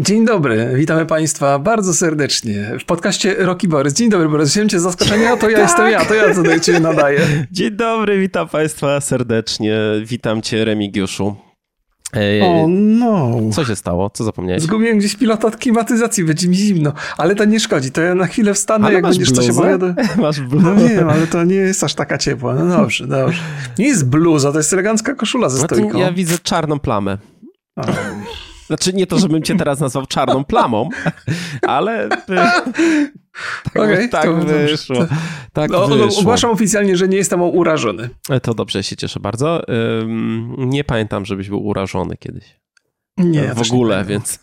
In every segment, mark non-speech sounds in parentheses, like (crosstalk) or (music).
Dzień dobry, witamy Państwa bardzo serdecznie w podcaście Rocky Borys. Dzień dobry, Borys. Wziąłem cię zaskoczenia, to ja (laughs) tak. jestem ja, to ja tutaj cię nadaję. (laughs) Dzień dobry, witam Państwa serdecznie. Witam Cię, Remigiuszu. O no. Co się stało? Co zapomniałeś? Zgubiłem gdzieś pilota od klimatyzacji, będzie mi zimno. Ale to nie szkodzi, to ja na chwilę wstanę, ale jak będziesz bluzę? się powiada. (laughs) Masz bluzę? No wiem, ale to nie jest aż taka ciepła. No dobrze, dobrze. Nie jest bluza, to jest elegancka koszula ze stojką. Ja widzę czarną plamę. Znaczy nie to, żebym cię teraz nazwał czarną plamą, ale tak, okay, tak to wyszło. To, tak no, wyszło. Ogłaszam oficjalnie, że nie jestem urażony. E, to dobrze, się cieszę bardzo. Nie pamiętam, żebyś był urażony kiedyś. Nie, ja w ogóle, nie więc.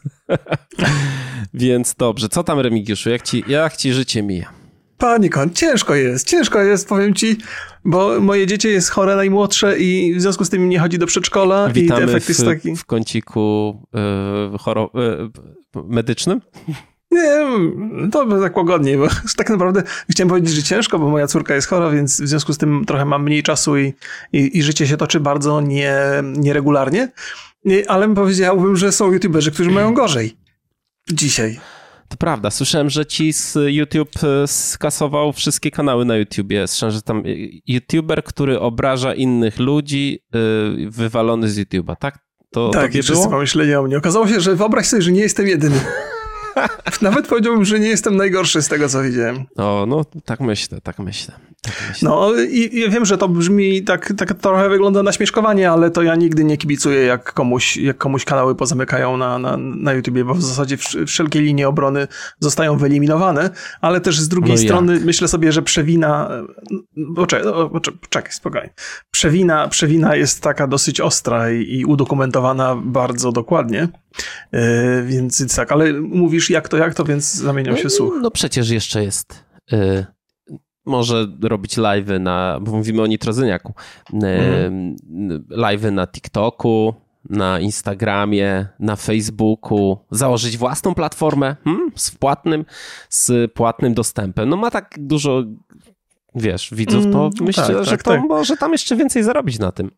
(laughs) więc dobrze. Co tam, Remigiuszu? Jak ci, jak ci życie mija? Panikon, ciężko jest, ciężko jest, powiem ci, bo moje dziecię jest chore najmłodsze i w związku z tym nie chodzi do przedszkola Witamy i efekt w, jest taki... w kąciku yy, choro... Yy, medycznym? Nie, to tak łagodniej, bo (laughs) tak naprawdę chciałem powiedzieć, że ciężko, bo moja córka jest chora, więc w związku z tym trochę mam mniej czasu i, i, i życie się toczy bardzo nie, nieregularnie, ale powiedziałbym, że są youtuberzy, którzy mają gorzej dzisiaj. To prawda, słyszałem, że ci z YouTube e, skasował wszystkie kanały na YouTubie. Słyszałem, że tam e, YouTuber, który obraża innych ludzi, e, wywalony z YouTube'a, tak? To, tak, i wszyscy pomyśleli o mnie. Okazało się, że wyobraź sobie, że nie jestem jedyny. (laughs) Nawet powiedziałbym, że nie jestem najgorszy z tego, co widziałem. O, no tak myślę, tak myślę. No i, i wiem, że to brzmi tak, tak trochę wygląda na śmieszkowanie, ale to ja nigdy nie kibicuję, jak komuś, jak komuś kanały pozamykają na, na, na YouTubie, bo w zasadzie wszelkie linie obrony zostają wyeliminowane, ale też z drugiej no strony jak? myślę sobie, że przewina, poczekaj, poczekaj, spokojnie, przewina, przewina jest taka dosyć ostra i, i udokumentowana bardzo dokładnie, yy, więc tak, ale mówisz jak to, jak to, więc zamieniam no, się słuch. No przecież jeszcze jest... Yy może robić live'y na, bo mówimy o nitrozyniaku, mm. live'y na TikToku, na Instagramie, na Facebooku, założyć własną platformę hmm, z płatnym, z płatnym dostępem. No ma tak dużo, wiesz, widzów, to mm, myślę, tak, że tak, to tak. może tam jeszcze więcej zarobić na tym.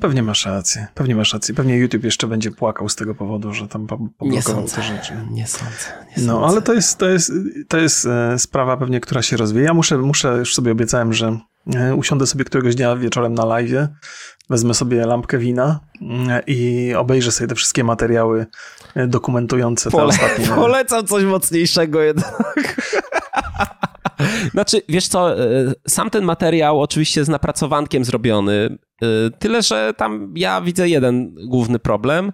Pewnie masz rację, pewnie masz rację. Pewnie YouTube jeszcze będzie płakał z tego powodu, że tam poblokował te rzeczy. Nie sądzę, nie No, sądzę. ale to jest, to jest, to jest e, sprawa pewnie, która się rozwija. Muszę, muszę, już sobie obiecałem, że e, usiądę sobie któregoś dnia wieczorem na live, wezmę sobie lampkę wina e, i obejrzę sobie te wszystkie materiały dokumentujące Pole, te ostatnie... (laughs) Polecam coś mocniejszego jednak. (laughs) Znaczy, wiesz co, sam ten materiał oczywiście jest napracowankiem zrobiony, Y, tyle, że tam ja widzę jeden główny problem.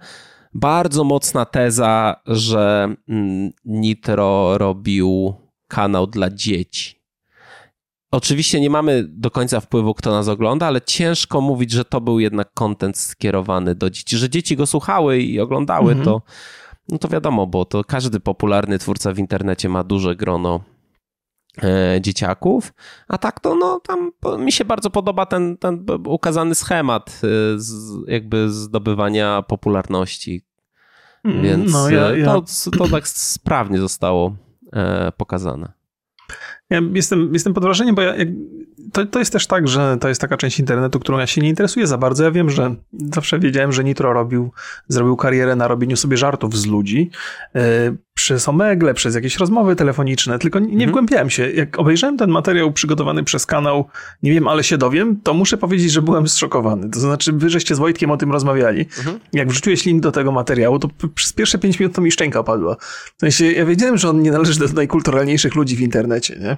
Bardzo mocna teza, że mm, Nitro robił kanał dla dzieci. Oczywiście nie mamy do końca wpływu, kto nas ogląda, ale ciężko mówić, że to był jednak kontent skierowany do dzieci. Że dzieci go słuchały i oglądały, mhm. to, no to wiadomo, bo to każdy popularny twórca w internecie ma duże grono E, dzieciaków, a tak to no tam mi się bardzo podoba ten, ten ukazany schemat e, z, jakby zdobywania popularności, mm, więc no, ja, e, ja... To, to tak sprawnie zostało pokazane. Ja jestem, jestem pod wrażeniem, bo ja, to, to jest też tak, że to jest taka część internetu, którą ja się nie interesuję za bardzo. Ja wiem, że zawsze wiedziałem, że Nitro robił, zrobił karierę na robieniu sobie żartów z ludzi przez Omegle, przez jakieś rozmowy telefoniczne, tylko nie mhm. wgłębiałem się. Jak obejrzałem ten materiał przygotowany przez kanał, nie wiem, ale się dowiem, to muszę powiedzieć, że byłem zszokowany. To znaczy, wy żeście z Wojtkiem o tym rozmawiali. Mhm. Jak wrzuciłeś link do tego materiału, to przez pierwsze pięć minut to mi szczęka opadła. W sensie, ja wiedziałem, że on nie należy do najkulturalniejszych ludzi w internecie, nie?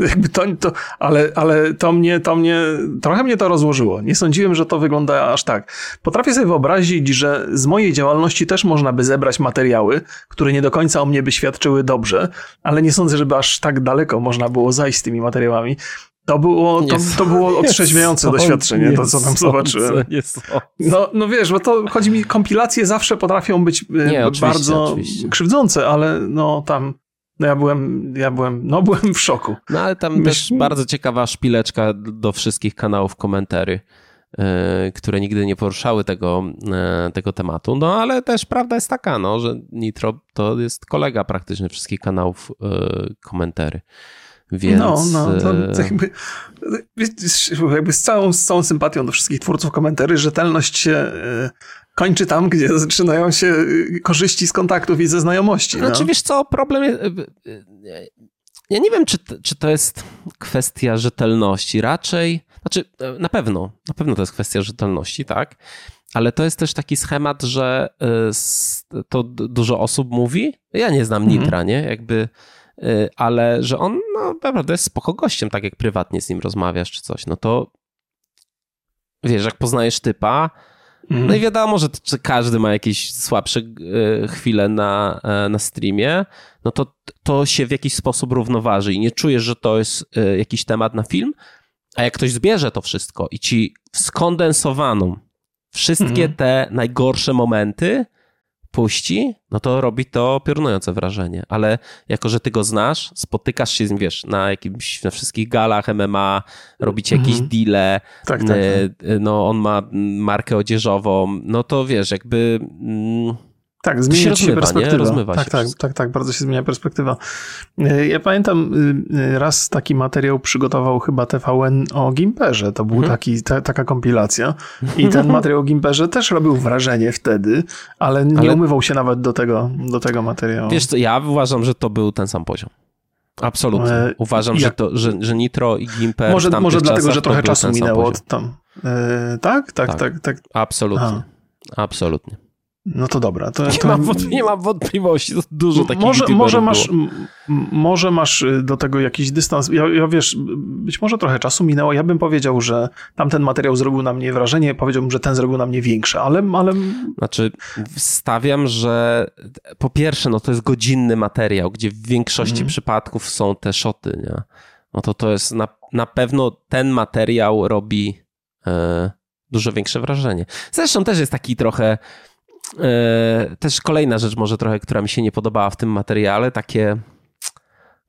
(laughs) Jakby to, to, ale, ale to mnie, to mnie, trochę mnie to rozłożyło. Nie sądziłem, że to wygląda aż tak. Potrafię sobie wyobrazić, że z mojej działalności też można by zebrać materiały, które nie do końca o mnie by świadczyły dobrze, ale nie sądzę, żeby aż tak daleko można było zajść z tymi materiałami. To było, to, to było otrzeźwiające doświadczenie, to co tam zobaczyłem. No, no wiesz, bo to chodzi mi, kompilacje zawsze potrafią być e, nie, bardzo oczywiście. krzywdzące, ale no tam no ja byłem, ja byłem, no byłem w szoku. No ale tam też bardzo ciekawa szpileczka do wszystkich kanałów komentary, yy, które nigdy nie poruszały tego, yy, tego tematu. No ale też prawda jest taka, no, że Nitro to jest kolega praktycznie wszystkich kanałów yy, komentary. Więc... No, no, to, to jakby, jakby z, całą, z całą sympatią do wszystkich twórców komentarzy, rzetelność się kończy tam, gdzie zaczynają się korzyści z kontaktów i ze znajomości. No. Znaczy, wiesz co, problem jest... Ja nie wiem, czy, czy to jest kwestia rzetelności. Raczej, znaczy na pewno, na pewno to jest kwestia rzetelności, tak? Ale to jest też taki schemat, że to dużo osób mówi. Ja nie znam mhm. Nitra, nie? Jakby ale że on no, naprawdę jest spoko gościem, tak jak prywatnie z nim rozmawiasz czy coś, no to wiesz, jak poznajesz typa. No i wiadomo, że, że, każdy ma jakieś słabsze e, chwile na, e, na streamie, no to to się w jakiś sposób równoważy i nie czujesz, że to jest e, jakiś temat na film, a jak ktoś zbierze to wszystko i ci skondensowaną wszystkie mhm. te najgorsze momenty, puści, no to robi to piorunujące wrażenie. Ale jako, że ty go znasz, spotykasz się z nim, wiesz, na jakimś, na wszystkich galach MMA, robicie jakieś mm -hmm. deale, tak, tak, tak. no on ma markę odzieżową, no to wiesz, jakby... Mm, tak, zmienia się, się perspektywa. Rozmywa tak, się tak, tak, tak, bardzo się zmienia perspektywa. E, ja pamiętam, y, y, raz taki materiał przygotował chyba TVN o Gimperze. To był mhm. taki, ta, taka kompilacja. I ten (laughs) materiał o Gimperze też robił wrażenie wtedy, ale nie ale... umywał się nawet do tego, do tego materiału. Wiesz co, ja uważam, że to był ten sam poziom. Absolutnie. E, uważam, że, to, że, że Nitro i Gimper. Może, może dlatego, że trochę czasu minęło od tam. E, tak? tak? Tak, tak, tak. Absolutnie. A. Absolutnie. No to dobra. To, nie, to... Mam, nie mam wątpliwości, to dużo takich może, może masz, może masz y, do tego jakiś dystans. Ja, ja, wiesz, być może trochę czasu minęło. Ja bym powiedział, że tamten materiał zrobił na mnie wrażenie, powiedziałbym, że ten zrobił na mnie większe, ale... ale... Znaczy, stawiam, że po pierwsze, no to jest godzinny materiał, gdzie w większości mm. przypadków są te szoty, nie? No to to jest na, na pewno ten materiał robi e, dużo większe wrażenie. Zresztą też jest taki trochę też kolejna rzecz może trochę, która mi się nie podobała w tym materiale, takie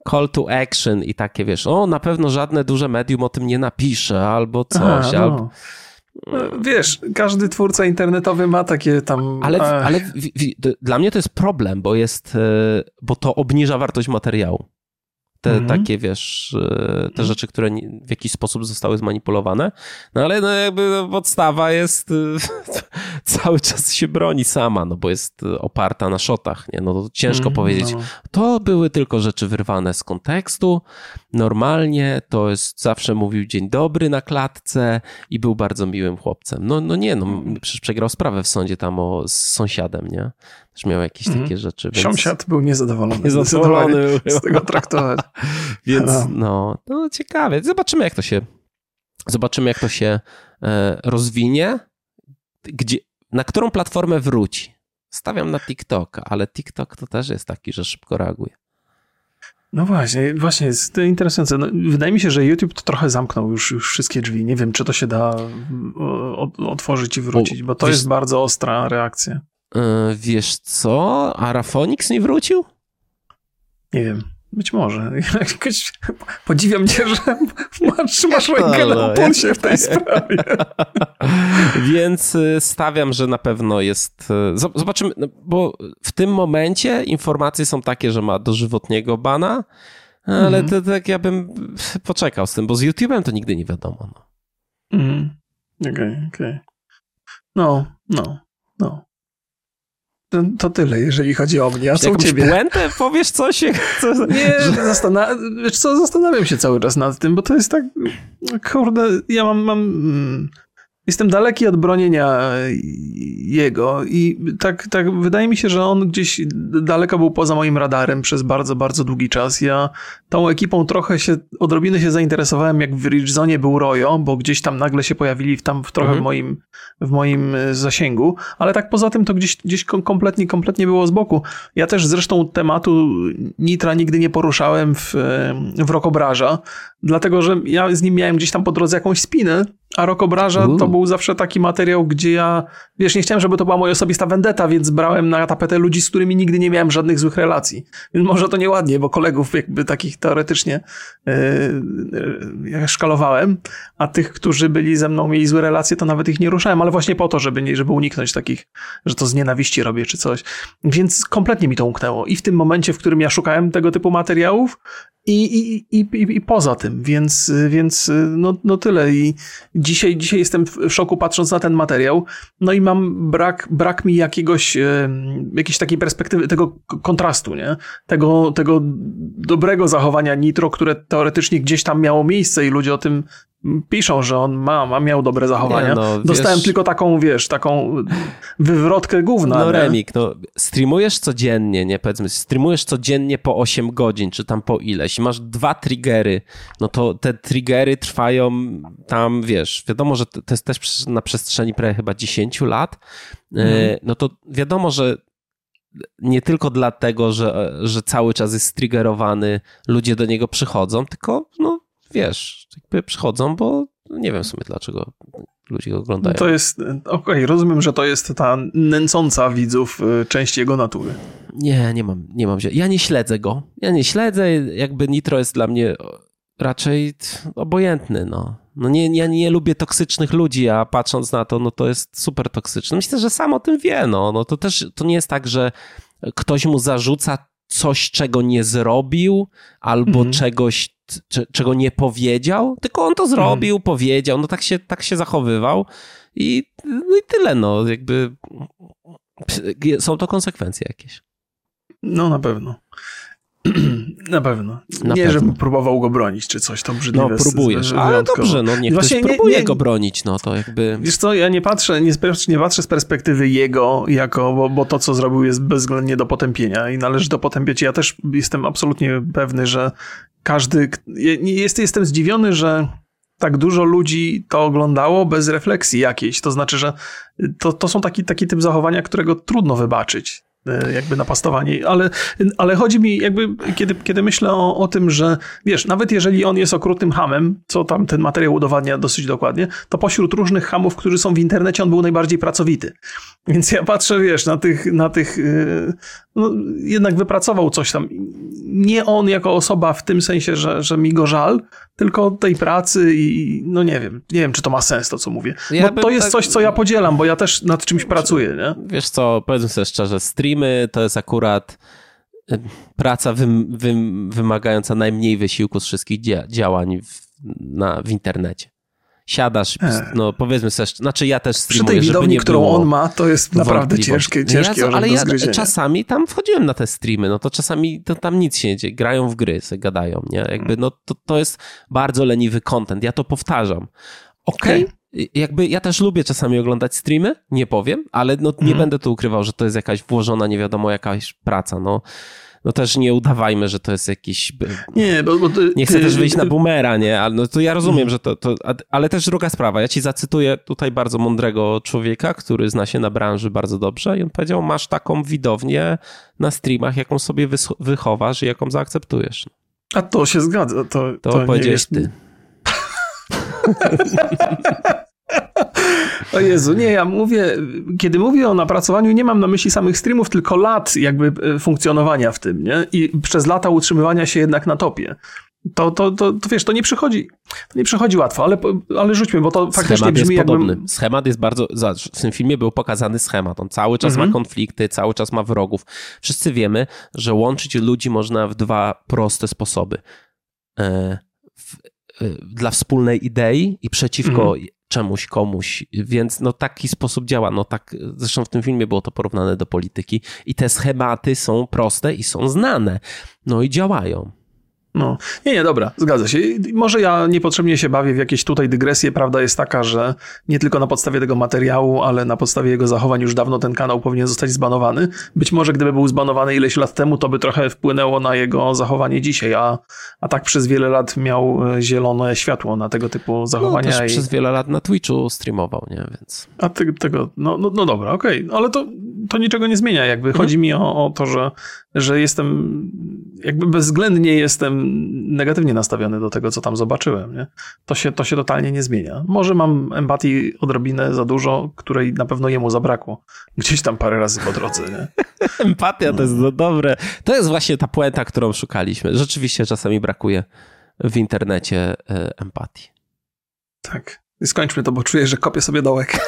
call to action i takie, wiesz, o, na pewno żadne duże medium o tym nie napisze, albo coś, Aha, no. albo... No, wiesz, każdy twórca internetowy ma takie tam... Ale, ale w, w, dla mnie to jest problem, bo jest, e, bo to obniża wartość materiału te mhm. takie, wiesz, e, te rzeczy, które w jakiś sposób zostały zmanipulowane. No ale no jakby no, podstawa jest, e, (laughs) cały czas się broni sama, no bo jest oparta na szotach, nie? No to ciężko mm, powiedzieć, no. to były tylko rzeczy wyrwane z kontekstu, normalnie, to jest, zawsze mówił dzień dobry na klatce i był bardzo miłym chłopcem. No, no nie, no przecież przegrał sprawę w sądzie tam o, z sąsiadem, nie? Też miał jakieś mm. takie rzeczy. Więc... Sąsiad był niezadowolony. (laughs) Niezadowolony. Z tego traktować. (laughs) więc no. no, no ciekawe. Zobaczymy jak to się, zobaczymy jak to się e, rozwinie. Gdzie, na którą platformę wróci? Stawiam na TikToka, ale TikTok to też jest taki, że szybko reaguje. No właśnie, właśnie jest to interesujące. No, wydaje mi się, że YouTube to trochę zamknął już, już wszystkie drzwi. Nie wiem, czy to się da otworzyć i wrócić, bo to jest bardzo ostra reakcja. Yy, wiesz co? Arafonix nie wrócił? Nie wiem. Być może. (laughs) Jakoś podziwiam cię, że masz, masz (laughs) rękę na pulsie w tej sprawie. (laughs) Więc y, stawiam, że na pewno jest... Y, zobaczymy, no, bo w tym momencie informacje są takie, że ma dożywotniego bana, ale mm. to, tak ja bym poczekał z tym, bo z YouTube'em to nigdy nie wiadomo. No. Mm. Okej, okay, okej. Okay. No, no, no. To tyle, jeżeli chodzi o mnie. A co u ciebie? Puentę? Powiesz coś? (laughs) Co, nie, zastan- wiesz co, zastanawiam się cały czas nad tym, bo to jest tak, kurde, ja mam, mam mm, Jestem daleki od bronienia jego i tak, tak wydaje mi się, że on gdzieś daleko był poza moim radarem przez bardzo, bardzo długi czas. Ja tą ekipą trochę się, odrobinę się zainteresowałem, jak w Ridge Zone był Royo, bo gdzieś tam nagle się pojawili w, tam w trochę mhm. w, moim, w moim e, zasięgu, ale tak poza tym to gdzieś, gdzieś kompletnie, kompletnie było z boku. Ja też zresztą tematu Nitra nigdy nie poruszałem w, w Rokobraża, dlatego że ja z nim miałem gdzieś tam po drodze jakąś spinę, a Rokobraża to był zawsze taki materiał, gdzie ja, wiesz, nie chciałem, żeby to była moja osobista vendetta, więc brałem na tapetę ludzi, z którymi nigdy nie miałem żadnych złych relacji. Więc może to nieładnie, bo kolegów jakby takich teoretycznie yy, ja szkalowałem, a tych, którzy byli ze mną, mieli złe relacje, to nawet ich nie ruszałem, ale właśnie po to, żeby, nie, żeby uniknąć takich, że to z nienawiści robię czy coś. Więc kompletnie mi to umknęło. I w tym momencie, w którym ja szukałem tego typu materiałów, I, i, i, i, poza tym, więc, więc no, no tyle. I dzisiaj, dzisiaj jestem w szoku patrząc na ten materiał, no i mam brak, brak mi jakiegoś, jakiejś takiej perspektywy, tego kontrastu, nie? Tego, tego dobrego zachowania Nitro, które teoretycznie gdzieś tam miało miejsce i ludzie o tym piszą, że on ma, ma miał dobre zachowania. Nie, no, Dostałem wiesz, tylko taką, wiesz, taką wywrotkę gówna. No nie? Remik, no streamujesz codziennie, nie powiedzmy, streamujesz codziennie po 8 godzin, czy tam po ileś masz dwa triggery, no to te triggery trwają tam, wiesz, wiadomo, że to jest też na przestrzeni prawie chyba 10 lat, mhm. no to wiadomo, że nie tylko dlatego, że, że cały czas jest triggerowany, ludzie do niego przychodzą, tylko no wiesz, jakby przychodzą, bo nie wiem w sumie dlaczego ludzie go oglądają. To jest, okej, okay, rozumiem, że to jest ta nęcąca widzów y, część jego natury. Nie, nie mam, nie mam. Ja nie śledzę go. Ja nie śledzę, jakby Nitro jest dla mnie raczej obojętny, no. No nie, ja nie lubię toksycznych ludzi, a patrząc na to, no to jest super toksyczny. Myślę, że sam o tym wie, no. no to też, to nie jest tak, że ktoś mu zarzuca coś, czego nie zrobił, albo mm. czegoś, czego nie powiedział, tylko on to zrobił, mm. powiedział, no tak się, tak się zachowywał i, no i tyle, no jakby są to konsekwencje jakieś. No na pewno. (clears throat) Na pewno. Na nie, pewno. żebym próbował go bronić, czy coś, to brzydliwe. No próbujesz, ale dobrze, no niech Właśnie ktoś nie, próbuje nie, go bronić, no to jakby... Wiesz co, ja nie patrzę, nie, nie patrzę z perspektywy jego, jako, bo, bo to, co zrobił jest bezwzględnie do potępienia i należy to potępiać. Ja też jestem absolutnie pewny, że każdy... Jest, jestem zdziwiony, że tak dużo ludzi to oglądało bez refleksji jakiejś. To znaczy, że to, to są taki, taki typ zachowania, którego trudno wybaczyć. E, jakby napastowanie, ale, ale chodzi mi jakby, kiedy, kiedy myślę o, o tym, że wiesz, nawet jeżeli on jest okrutnym hamem, co tam ten materiał udowadnia dosyć dokładnie, to pośród różnych hamów, którzy są w internecie, on był najbardziej pracowity. Więc ja patrzę, wiesz, na tych, na tych e, no, jednak wypracował coś tam. Nie on jako osoba w tym sensie, że, że mi go żal, tylko tej pracy i no nie wiem, nie wiem, czy to ma sens to, co mówię. Ja to jest tak... coś, co ja podzielam, bo ja też nad czymś pracuję, nie? Wiesz co, powiedzmy sobie szczerze, streamy to jest akurat y, praca wym, wym, wymagająca najmniej wysiłku z wszystkich dzia działań w, na, w internecie siadasz, e. no powiedzmy sobie, znaczy ja też streamuję, Przy tej widowni, którą on ma, to jest naprawdę ciężkie, ciężkie ja, Ale ja czasami tam wchodziłem na te streamy, no to czasami to tam nic się nie dzieje, grają w gry, gadają, nie? Jakby no to, to jest bardzo leniwy content, ja to powtarzam. Okej, okay. jakby ja też lubię czasami oglądać streamy, nie powiem, ale no nie mhm. będę tu ukrywał, że to jest jakaś włożona, nie wiadomo jakaś praca, no no też nie udawajmy, że to jest jakiś... Nie, bo... bo ty, nie chcę też wyjść na boomera, nie? Ale no to ja rozumiem, że to, to... Ale też druga sprawa. Ja ci zacytuję tutaj bardzo mądrego człowieka, który zna się na branży bardzo dobrze i on powiedział, masz taką widownię na streamach, jaką sobie wychowasz i jaką zaakceptujesz. A to się zgadza. To, to, to powiedziałeś jest... ty. (laughs) (laughs) O Jezu, nie, ja mówię, kiedy mówię o napracowaniu, nie mam na myśli samych streamów, tylko lat jakby e, funkcjonowania w tym, nie? I przez lata utrzymywania się jednak na topie. To, to, to, to wiesz, to nie przychodzi, to nie przychodzi łatwo, ale, ale rzućmy, bo to schemat faktycznie brzmi jest podobny. Jakbym... Schemat jest bardzo, w tym filmie był pokazany schemat, on cały czas mhm. ma konflikty, cały czas ma wrogów. Wszyscy wiemy, że łączyć ludzi można w dwa proste sposoby. E, w, e, dla wspólnej idei i przeciwko mhm czemuś, komuś, więc no taki sposób działa, no tak, zresztą w tym filmie było to porównane do polityki. I te schematy są proste i są znane, no i działają. No, nie, nie, dobra, zgadza się. Może ja niepotrzebnie się bawię w jakieś tutaj dygresje. Prawda jest taka, że nie tylko na podstawie tego materiału, ale na podstawie jego zachowań już dawno ten kanał powinien zostać zbanowany. Być może gdyby był zbanowany ileś lat temu, to by trochę wpłynęło na jego zachowanie dzisiaj, a, a tak przez wiele lat miał e, zielone światło na tego typu zachowania. No, też i... przez wiele lat na Twitchu streamował, nie? Więc... A ty, tego, no, no, no dobra, okej, okay. ale to, to niczego nie zmienia. Jakby mhm. chodzi mi o, o to, że, że jestem, jakby bezwzględnie jestem negatywnie nastawiony do tego, co tam zobaczyłem. Nie? To, się, to się totalnie nie zmienia. Może mam empatii odrobinę za dużo, której na pewno jemu zabrakło. Gdzieś tam parę razy po drodze. Nie? (laughs) Empatia to jest no dobre. To jest właśnie ta puenta, którą szukaliśmy. Rzeczywiście czasami brakuje w internecie e, empatii. Tak. I skończmy to, bo czuję, że kopię sobie dołek. (laughs)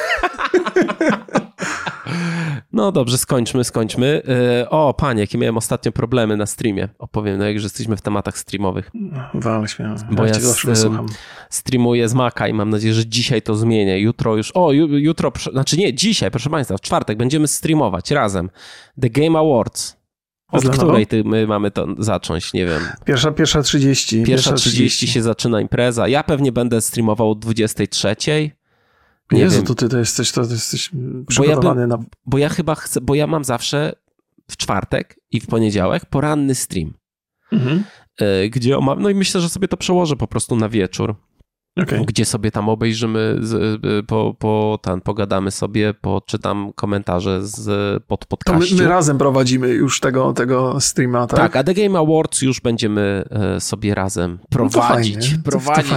No dobrze, skończmy, skończmy. E, o, panie, jakie miałem ostatnio problemy na streamie. Opowiem, no jak już jesteśmy w tematach streamowych. Wal śmiało. Bo ja, ja słucham. streamuję z Maca i mam nadzieję, że dzisiaj to zmienię. Jutro już, o, jutro, znaczy nie, dzisiaj, proszę państwa, w czwartek będziemy streamować razem The Game Awards. Od której ty, my mamy to zacząć, nie wiem. Pierwsza, pierwsza 30. Pierwsza 30, 30 się zaczyna impreza. Ja pewnie będę streamował o 23. Nie Jezu, wiem. to ty to jesteś, to jesteś przygotowany bo ja na... Bo ja chyba chcę, bo ja mam zawsze w czwartek i w poniedziałek poranny stream. Mhm. E, gdzie mam, no i myślę, że sobie to przełożę po prostu na wieczór. Okay. Gdzie sobie tam obejrzymy, po, po, tam pogadamy sobie, poczytam komentarze z pod podcastu. To my, my, razem prowadzimy już tego, tego streama, tak? Tak, a The Game Awards już będziemy e, sobie razem prowadzić. (laughs) No prowadzić.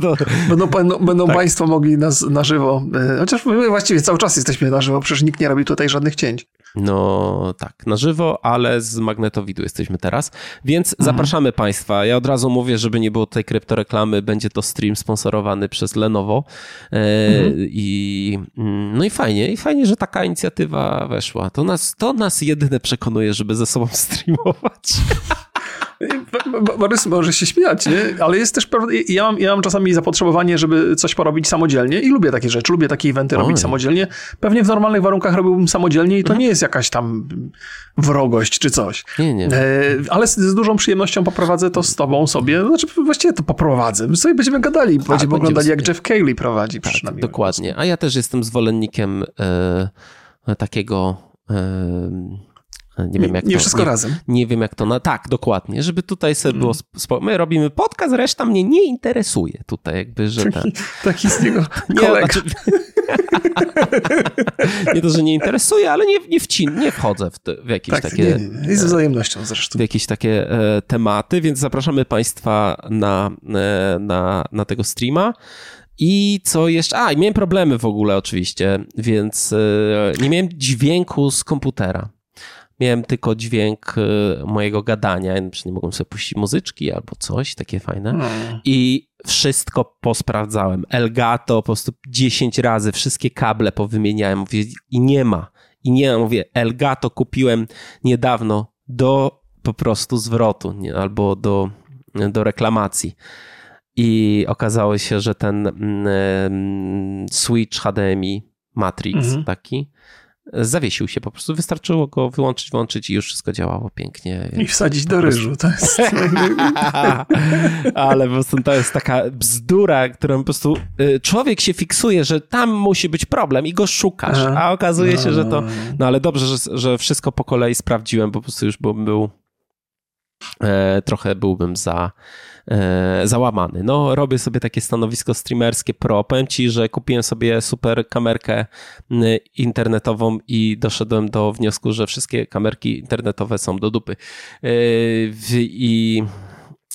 To, to będą, będą, będą tak. Państwo mogli nas na żywo, e, chociaż my właściwie cały czas jesteśmy na żywo, przecież nikt nie robi tutaj żadnych cięć. No tak, na żywo, ale z magnetowidu jesteśmy teraz, więc mhm. zapraszamy Państwa. Ja od razu mówię, żeby nie było tej kryptoreklamy, będzie to stream sponsorowany przez Lenovo. E, mhm. I, mm, no i fajnie, i fajnie, że taka inicjatywa weszła. To nas, to nas jedyne przekonuje, żeby ze sobą (laughs) streamować. Borys może się śmiać, nie? ale jest też ja mam, ja mam czasami zapotrzebowanie, żeby coś porobić samodzielnie i lubię takie rzeczy, lubię takie eventy Oj. robić samodzielnie. Pewnie w normalnych warunkach robiłbym samodzielnie i to mhm. nie jest jakaś tam wrogość czy coś. Nie, nie. E, ale z, z, dużą przyjemnością poprowadzę to z tobą sobie, znaczy właściwie to poprowadzę. My sobie będziemy gadali, tak, będziemy oglądali jak Jeff Cayley prowadzi tak, przynajmniej. Dokładnie, a ja też jestem zwolennikiem e, takiego e, nie wiem jak nie to, wszystko nie, razem. Nie wiem jak to na. Tak, dokładnie. Żeby tutaj sobie było. Mm. Spo... My robimy podcast, reszta mnie nie interesuje tutaj, jakby, że. Taki, taki z niego. (laughs) Nie, znaczy... (laughs) nie to, że nie interesuje, ale nie, nie, wcin, nie wchodzę w, te, w jakieś tak, takie. Nie, nie, nie. z wzajemnością zresztą. W jakieś takie e, tematy, więc zapraszamy Państwa na, e, na, na tego streama. I co jeszcze? A, i miałem problemy w ogóle oczywiście, więc e, nie miałem dźwięku z komputera miałem tylko dźwięk y, mojego gadania, nie mogłem sobie puścić muzyczki albo coś, takie fajne. Hmm. I wszystko posprawdzałem. Elgato po prostu 10 razy, wszystkie kable powymieniałem. Mówię, i nie ma. I nie ma. Mówię, Elgato kupiłem niedawno do po prostu zwrotu nie, albo do, do reklamacji. I okazało się, że ten mm, switch HDMI Matrix mhm. taki zawiesił się po prostu. Wystarczyło go wyłączyć, włączyć i już wszystko działało pięknie. I wsadzić do ryżu, to jest... (laughs) Ale po prostu to jest taka bzdura, którą po prostu y, człowiek się fiksuje, że tam musi być problem i go szukasz, a okazuje się, że to... No, no ale dobrze, że, że wszystko po kolei sprawdziłem, po prostu już bym był... E, trochę byłbym za e, załamany. No, robię sobie takie stanowisko streamerskie pro. Powiem ci, że kupiłem sobie super kamerkę internetową i doszedłem do wniosku, że wszystkie kamerki internetowe są do dupy. E, I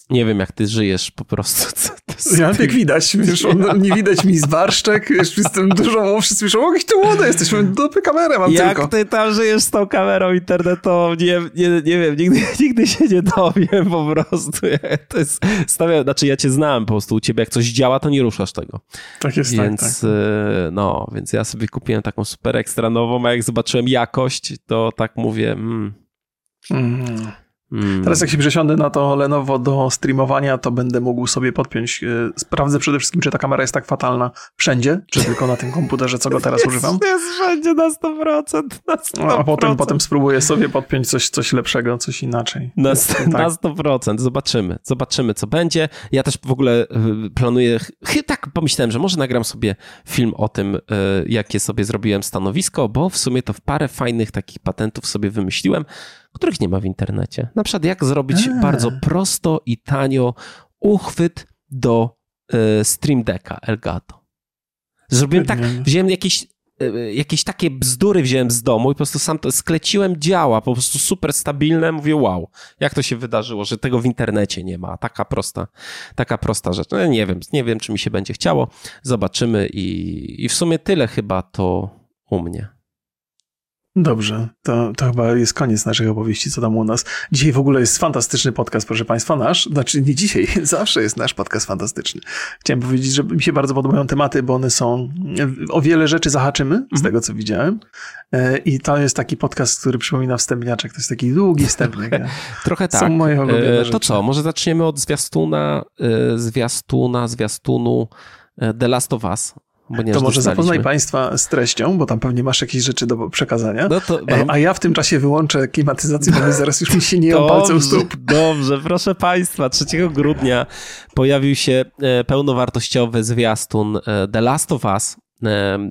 nie wiem, jak ty żyjesz po prostu. (laughs) Ja jak widać, wiesz, on, nie widać mi zbarszczek, wiesz, jestem dużo, wszyscy piszą, mogę ty młody jesteś, dupy kamerę mam jak tylko. Jak ty tam żyjesz z tą kamerą internetową, nie, nie, nie wiem, nigdy, (laughs) nigdy się nie dowiem po prostu. (laughs) To jest, stawiam, znaczy ja cię znam po prostu, u ciebie jak coś działa, to nie ruszasz tego. Tak jest, więc, tak, tak. No, więc ja sobie kupiłem taką super ekstra nową, a jak zobaczyłem jakość, to tak mówię, mm. Mm. Hmm. Teraz jak się przesiądę na to Lenovo do streamowania, to będę mógł sobie podpiąć. E, sprawdzę przede wszystkim, czy ta kamera jest tak fatalna wszędzie, czy tylko na tym komputerze, co go teraz jest, używam. Jest wszędzie na 100%. Na 100%. A potem, potem spróbuję sobie podpiąć coś, coś lepszego, coś inaczej. Na, tak. na 100%. Zobaczymy. Zobaczymy, co będzie. Ja też w ogóle e, planuję, tak pomyślałem, że może nagram sobie film o tym, e, jakie sobie zrobiłem stanowisko, bo w sumie to w parę fajnych takich patentów sobie wymyśliłem, których nie ma w internecie. Na przykład jak zrobić A. bardzo prosto i tanio uchwyt do y, Stream Decka Elgato. Zrobiłem tak, wziąłem jakieś y, jakieś takie bzdury wziąłem z domu i po prostu sam to skleciłem, działa, po prostu super stabilne, mówię wow, jak to się wydarzyło, że tego w internecie nie ma, taka prosta, taka prosta rzecz. No, nie wiem, nie wiem, czy mi się będzie chciało, zobaczymy i, i w sumie tyle chyba to u mnie. Dobrze, to, to chyba jest koniec naszych opowieści, co tam u nas. Dzisiaj w ogóle jest fantastyczny podcast, proszę Państwa, nasz, znaczy nie dzisiaj, (laughs) zawsze jest nasz podcast fantastyczny. Chciałem powiedzieć, że mi się bardzo podobają tematy, bo one są, o wiele rzeczy zahaczymy, z mhm. tego co widziałem e, i to jest taki podcast, który przypomina wstępniaczek, to jest taki długi wstępnik. (laughs) Trochę tak. Są moje ulubione e, To co, może zaczniemy od zwiastuna, e, zwiastuna, zwiastunu The Last of Us to może zapoznaj Państwa z treścią, bo tam pewnie masz jakieś rzeczy do przekazania. No to e, A ja w tym czasie wyłączę klimatyzację, bo (laughs) zaraz już mi się nie palce u stóp. Dobrze, proszę Państwa. 3 grudnia pojawił się e, pełnowartościowy zwiastun e, The Last of Us,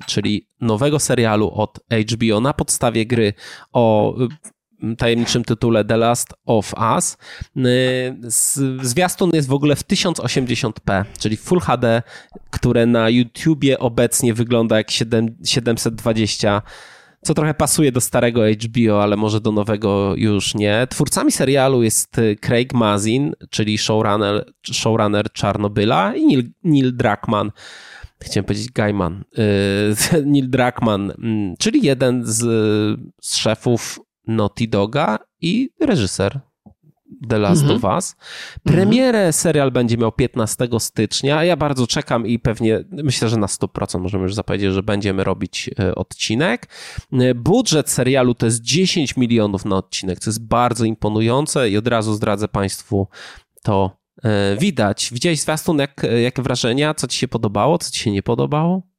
czyli nowego serialu od HBO na podstawie gry o tajemniczym tytule The Last of Us. Y, zwiastun jest w ogóle w 1080p, czyli Full HD, które na YouTubie obecnie wygląda jak 7, 720 co trochę pasuje do starego HBO, ale może do nowego już nie. Twórcami serialu jest Craig Mazin, czyli showrunner, showrunner Czarnobyla i Neil, Neil Druckmann. Chciałem powiedzieć Gaiman. Y, (laughs) Neil Druckmann, mm, czyli jeden z, z szefów Naughty Doga i reżyser The Last mm -hmm. of Us. Premierę mm -hmm. serial będzie miał 15 stycznia. Ja bardzo czekam i pewnie myślę, że na 100% możemy już zapowiedzieć, że będziemy robić e, odcinek. E, budżet serialu to jest 10 milionów na odcinek, co jest bardzo imponujące i od razu zdradzę Państwu to e, widać. Widziałeś zwiastun, jak, jakie wrażenia? Co Ci się podobało, co Ci się nie podobało?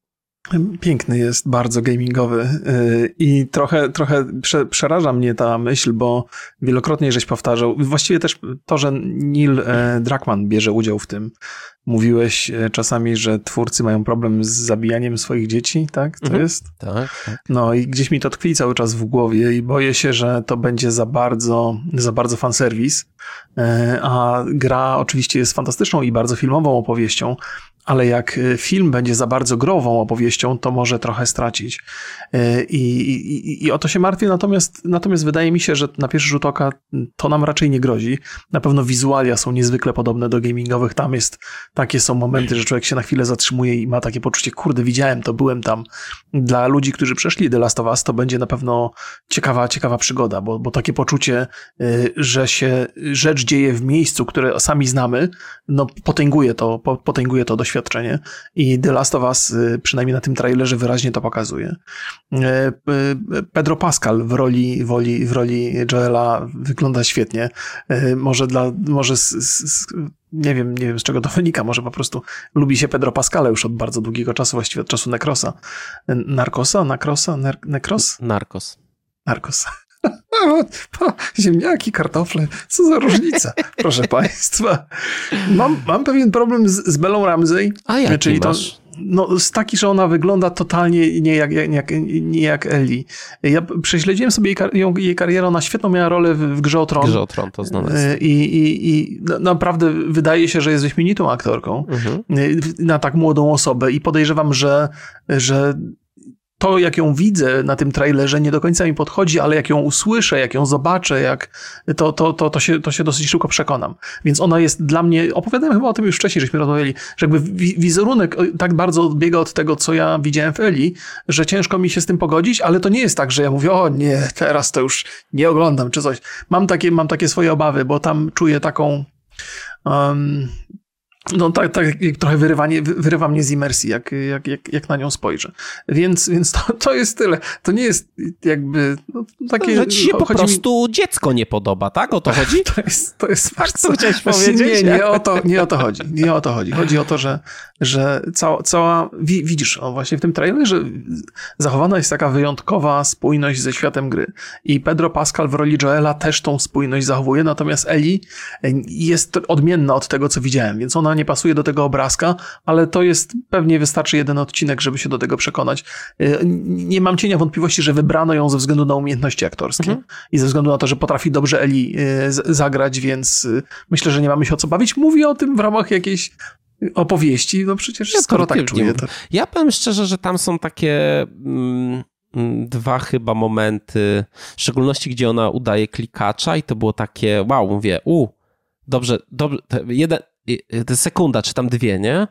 Piękny jest, bardzo gamingowy y, i trochę, trochę przeraża mnie ta myśl, bo wielokrotnie żeś powtarzał, właściwie też to, że Neil e, Druckmann bierze udział w tym. Mówiłeś e, czasami, że twórcy mają problem z zabijaniem swoich dzieci, tak? To mhm. jest? Tak, tak. No i gdzieś mi to tkwi cały czas w głowie i boję się, że to będzie za bardzo, za bardzo fanserwis. E, a gra oczywiście jest fantastyczną i bardzo filmową opowieścią, ale jak y, film będzie za bardzo grową opowieścią, to może trochę stracić. Y, I, i, i o to się martwię, natomiast, natomiast wydaje mi się, że na pierwszy rzut oka to nam raczej nie grozi. Na pewno wizualia są niezwykle podobne do gamingowych. Tam jest, takie są momenty, że człowiek się na chwilę zatrzymuje i ma takie poczucie, kurde, widziałem to, byłem tam. Dla ludzi, którzy przeszli The Last of Us, to będzie na pewno ciekawa, ciekawa przygoda, bo, bo takie poczucie, y, że się rzecz dzieje w miejscu, które sami znamy, no potęguje to, potęguje to doświadczenie doświadczenie i The Last of Us y, przynajmniej na tym trailerze wyraźnie to pokazuje. Y, y, Pedro Pascal w roli, w roli, w roli Joela wygląda świetnie. Może dla, może z, z, nie wiem, nie wiem z czego to wynika, może po prostu lubi się Pedro Pascala już od bardzo długiego czasu, właściwie od czasu Nekrosa. Narkosa? Nakrosa? Nekros? Narkos. Narkos. Ziemniaki, kartofle, co za różnica, (laughs) proszę państwa. Mam, mam pewien problem z, z Belą Ramsey. A jak czyli to, no, z taki, że ona wygląda totalnie nie jak, nie jak, nie jak Ellie. Ja prześledziłem sobie jej, ją, jej karierę, ona świetną miała rolę w, w Grze o Tron. Grze o Tron, to znane. I, i, i naprawdę wydaje się, że jest wyśmienitą aktorką mhm. na tak młodą osobę i podejrzewam, że, że to, jak ją widzę na tym trailerze, nie do końca mi podchodzi, ale jak ją usłyszę, jak ją zobaczę, jak, to, to, to, to, się, to się dosyć szybko przekonam. Więc ona jest dla mnie, opowiadałem chyba o tym już wcześniej, żeśmy rozmawiali, że jakby wizerunek tak bardzo odbiega od tego, co ja widziałem w Eli, że ciężko mi się z tym pogodzić, ale to nie jest tak, że ja mówię, o nie, teraz to już nie oglądam, czy coś. Mam takie, mam takie swoje obawy, bo tam czuję taką, um, no tak, tak trochę wyrywanie, wyrywa mnie z imersji, jak, jak, jak, jak na nią spojrzę. Więc, więc to, to jest tyle. To nie jest jakby no, takie... Że ci się po prostu mi... dziecko nie podoba, tak? O to (laughs) chodzi? To jest, to jest tak, co chciałeś powiedzieć? Nie, nie o, to, nie o to chodzi. Nie o to chodzi. Chodzi o to, że, że cała, cała widzisz, o właśnie w tym trailerze zachowana jest taka wyjątkowa spójność ze światem gry. I Pedro Pascal w roli Joela też tą spójność zachowuje, natomiast Eli jest odmienna od tego, co widziałem, więc ona nie pasuje do tego obrazka, ale to jest pewnie wystarczy jeden odcinek, żeby się do tego przekonać. Y, nie mam cienia wątpliwości, że wybrano ją ze względu na umiejętności aktorskie mhm. i ze względu na to, że potrafi dobrze Eli y, zagrać, więc y, myślę, że nie mamy się o co bawić. Mówię o tym w ramach jakiejś opowieści, no przecież ja skoro tak czuję. To... Ja powiem szczerze, że tam są takie mm, mm, dwa chyba momenty, w szczególności gdzie ona udaje klikacza i to było takie, wow, mówię, u, dobrze, dobrze, jeden, sekunda, czy tam dwie, nie?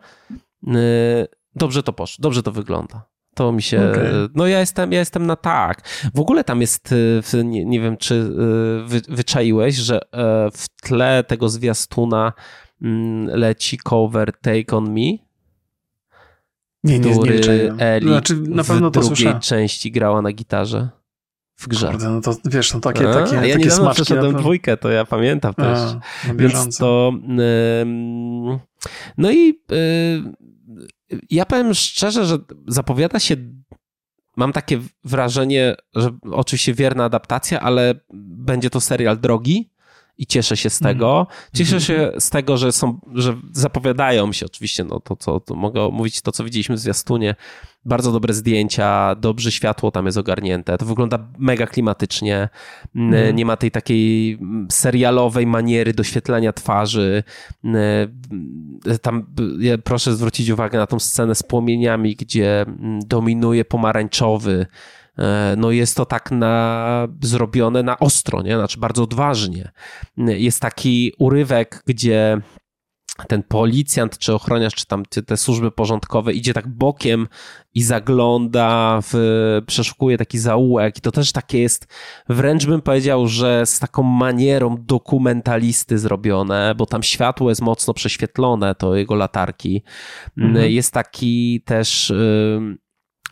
Y, dobrze to poszło, dobrze to wygląda. To mi się. Okay. No ja jestem, ja jestem na tak. W ogóle tam jest, nie, nie wiem, czy wy, wyczaiłeś, że w tle tego zwiastuna mm, leci cover Take on Me. Nie, nie, który nie Eli znaczy, na pewno w drugiej części grała na gitarze w grze. Kurde, no to wiesz, no takie, A, takie, a ja takie niedawno przeszedłem na... dwójkę, to ja pamiętam też. A, no Więc to... no i y, ja powiem szczerze, że zapowiada się mam takie wrażenie, że oczywiście wierna adaptacja, ale będzie to serial drogi i cieszę się z mhm. tego. Cieszę się z tego, że są, że zapowiadają się oczywiście, no to, to, to mogę mówić to, co widzieliśmy w zwiastunie. Bardzo dobre zdjęcia, dobrze światło tam jest ogarnięte. To wygląda mega klimatycznie. Mm. Nie ma tej takiej serialowej maniery doświetlenia twarzy. Tam proszę zwrócić uwagę na tą scenę z płomieniami, gdzie dominuje pomarańczowy no jest to tak na, zrobione na ostro, nie? znaczy bardzo odważnie. Jest taki urywek, gdzie ten policjant, czy ochroniarz, czy tam te służby porządkowe idzie tak bokiem i zagląda, w, przeszukuje taki zaułek i to też takie jest, wręcz bym powiedział, że z taką manierą dokumentalisty zrobione, bo tam światło jest mocno prześwietlone, to jego latarki. Mhm. Jest taki też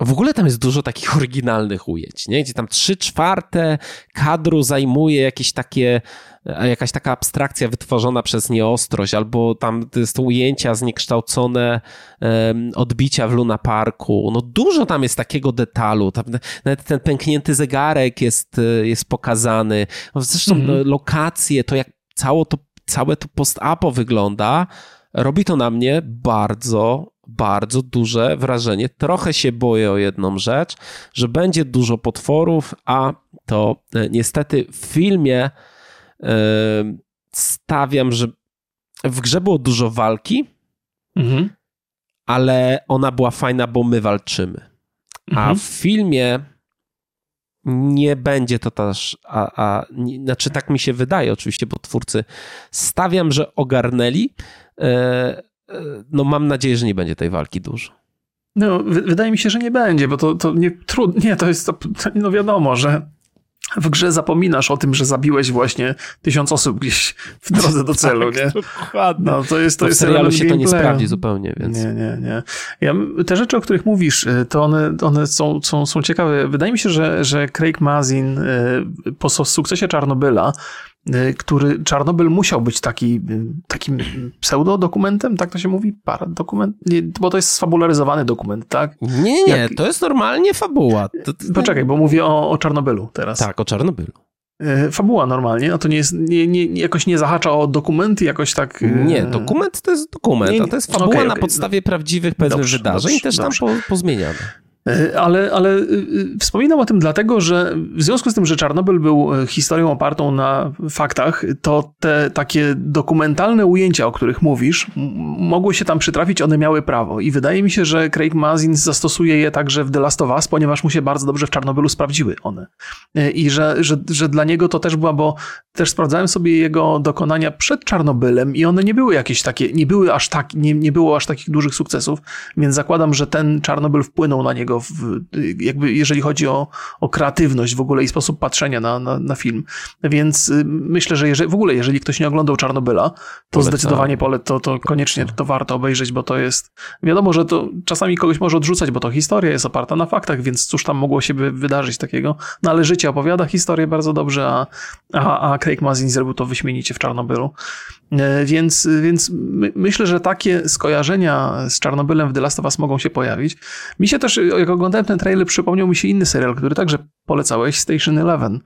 w ogóle tam jest dużo takich (laughs) oryginalnych ujęć, nie? gdzie tam trzy czwarte kadru zajmuje jakieś takie, e, jakaś taka abstrakcja wytworzona przez nieostrość, albo tam to ujęcia zniekształcone um, odbicia w Luna Parku. No dużo tam jest takiego detalu. Tam nawet ten pęknięty zegarek jest, e, jest pokazany. Zresztą mm -hmm. lokacje, to jak cało to, całe to post-apo wygląda, robi to na mnie bardzo bardzo duże wrażenie. Trochę się boję o jedną rzecz, że będzie dużo potworów, a to e, niestety w filmie e, stawiam, że w grze było dużo walki, mhm. ale ona była fajna, bo my walczymy. Mhm. A w filmie nie będzie to też, a, a, znaczy tak mi się wydaje oczywiście, bo twórcy stawiam, że ogarnęli, e, no mam nadzieję, że nie będzie tej walki dużo. No, wydaje mi się, że nie będzie, bo to, to nie trudno, nie, to jest, to, no wiadomo, że w grze zapominasz o tym, że zabiłeś właśnie tysiąc osób gdzieś w drodze do (laughs) celu, tak, nie? Dokładnie. No, to jest, to, to jest w serialu się to nie sprawdzi zupełnie, więc... Nie, nie, nie. Ja, te rzeczy, o których mówisz, y, to one, one są, są, są ciekawe. Wydaje mi się, że, że Craig Mazin y, po sukcesie Czarnobyla który Czarnobyl musiał być taki, y, takim pseudodokumentem, tak to się mówi? Paradokument? Nie, bo to jest sfabularyzowany dokument, tak? Nie, nie, Jak... to jest normalnie fabuła. To. Poczekaj, bo mówię o, o Czarnobylu teraz. Tak, o Czarnobylu. Y, fabuła normalnie, a to nie jest, nie, nie, jakoś nie zahacza o dokumenty, jakoś tak... Nie, dokument to jest dokument, a to jest fabuła okay, okay. na podstawie prawdziwych, dobrze, wydarzeń, dobrze, też dobrze. tam po, pozmieniane. E, ale, ale y, y, wspominam o tym dlatego, że w związku z tym, że Czarnobyl był e, historią opartą na faktach, to te takie dokumentalne ujęcia, o których mówisz, mogły się tam przytrafić, one miały prawo. I wydaje mi się, że Craig Mazin zastosuje je także w The Last of Us, ponieważ mu się bardzo dobrze w Czarnobylu sprawdziły one. E, I że, że, że dla niego to też była, bo też sprawdzałem sobie jego dokonania przed Czarnobylem i one nie były jakieś takie, nie były aż tak, nie, nie było aż takich dużych sukcesów, więc zakładam, że ten Czarnobyl wpłynął na niego w, jakby jeżeli chodzi o, o kreatywność w ogóle i sposób patrzenia na, na, na film. Więc y, myślę, że jeżeli, w ogóle jeżeli ktoś nie oglądał Czarnobyla, to Polecam. zdecydowanie pole, to, to koniecznie to warto obejrzeć, bo to jest, wiadomo, że to czasami kogoś może odrzucać, bo to historia jest oparta na faktach, więc cóż tam mogło się wydarzyć takiego, no ale życie opowiada historię bardzo dobrze, a, a, a Craig Mazin zrobił to wyśmienicie w Czarnobylu. E, więc, więc my, myślę, że takie skojarzenia z Czarnobylem w The Last of Us mogą się pojawić. Mi się też, jak oglądałem ten trailer, przypomniał mi się inny serial, który także polecałeś, Station Eleven,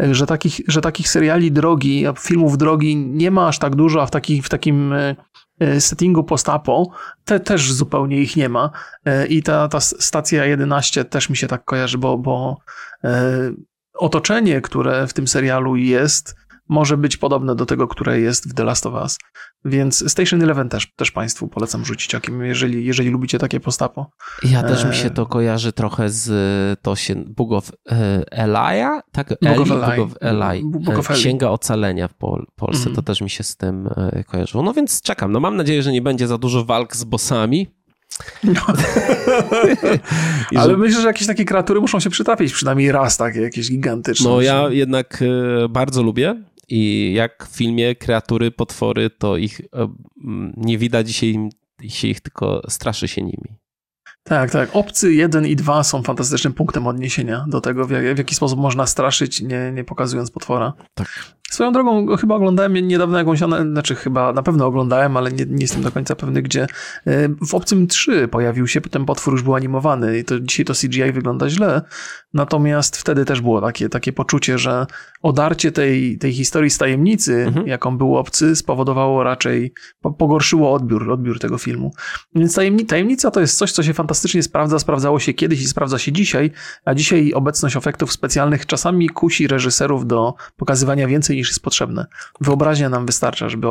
e, że takich, że takich seriali drogi, filmów drogi nie ma aż tak dużo, a w, taki, w takim e, settingu post-apo te, też zupełnie ich nie ma. I ta, ta stacja 11 też mi się tak kojarzy, bo, bo otoczenie, które w tym serialu jest, może być podobne do tego, które jest w The Last of Us. Więc Station Eleven też, też Państwu polecam rzucić okiem, jeżeli, jeżeli lubicie takie postapo. Ja też mi się e, to kojarzy trochę z to się Book of e, Elia, tak? Book of Eli. Of Eli. Book of Eli. Księga Ocalenia w Pol Polsce, mm. to też mi się z tym e, kojarzyło. No więc czekam, no mam nadzieję, że nie będzie za dużo walk z bossami, No. (laughs) Ale że... myślę, że jakieś takie kreatury muszą się przytrafić, przynajmniej raz takie, jakieś gigantyczne. No ja jednak e, bardzo lubię i jak w filmie kreatury, potwory, to ich e, nie widać dzisiaj się ich tylko straszy się nimi. Tak, tak. Obcy 1 i 2 są fantastycznym punktem odniesienia do tego, w, jak, w jaki sposób można straszyć, nie, nie pokazując potwora. Tak. Swoją drogą chyba oglądałem niedawno jakąś, znaczy chyba na pewno oglądałem, ale nie, nie jestem do końca pewny gdzie. E, w Obcym 3 pojawił się, ten potwór już był animowany i to dzisiaj to CGI wygląda źle, natomiast wtedy też było takie, takie poczucie, że odarcie tej, tej historii z tajemnicy, mhm. jaką był Obcy, spowodowało raczej, pogorszyło odbiór, odbiór tego filmu. Więc tajemnica to jest coś, co się fantastycznie sprawdza, sprawdzało się kiedyś i sprawdza się dzisiaj, a dzisiaj obecność efektów specjalnych czasami kusi reżyserów do pokazywania więcej niż jest potrzebne. Wyobraźnia nam wystarcza, żeby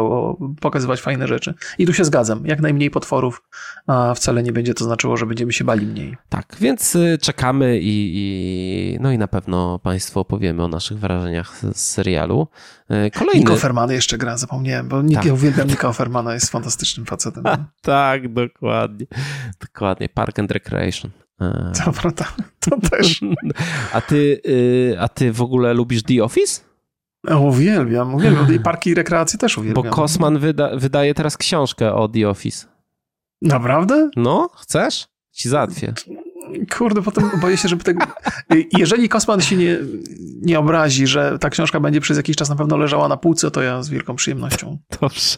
pokazywać fajne rzeczy. I tu się zgadzam. Jak najmniej potworów, a wcale nie będzie to znaczyło, że będziemy się bali mniej. Tak, więc y, czekamy i, i no i na pewno Państwu opowiemy o naszych wrażeniach z serialu. Y, kolejny... Nico Fermana jeszcze gra, zapomniałem, bo tak. ja uwielbiam Nico Fermana, jest fantastycznym facetem. (laughs) tak, dokładnie. Dokładnie. Park and Recreation. Dobra, to, to też. (laughs) A ty, y, a ty w ogóle lubisz The Office? Uwielbiam, uwielbiam. I (laughs) parki rekreacji też uwielbiam. Bo Kosman wyda, wydaje teraz książkę o The Office. Naprawdę? No, chcesz? Ci załatwię. Kurde, potem boję się, żeby tego... Jeżeli Kosman się nie, nie obrazi, że ta książka będzie przez jakiś czas na pewno leżała na półce, to ja z wielką przyjemnością. (laughs) Dobrze.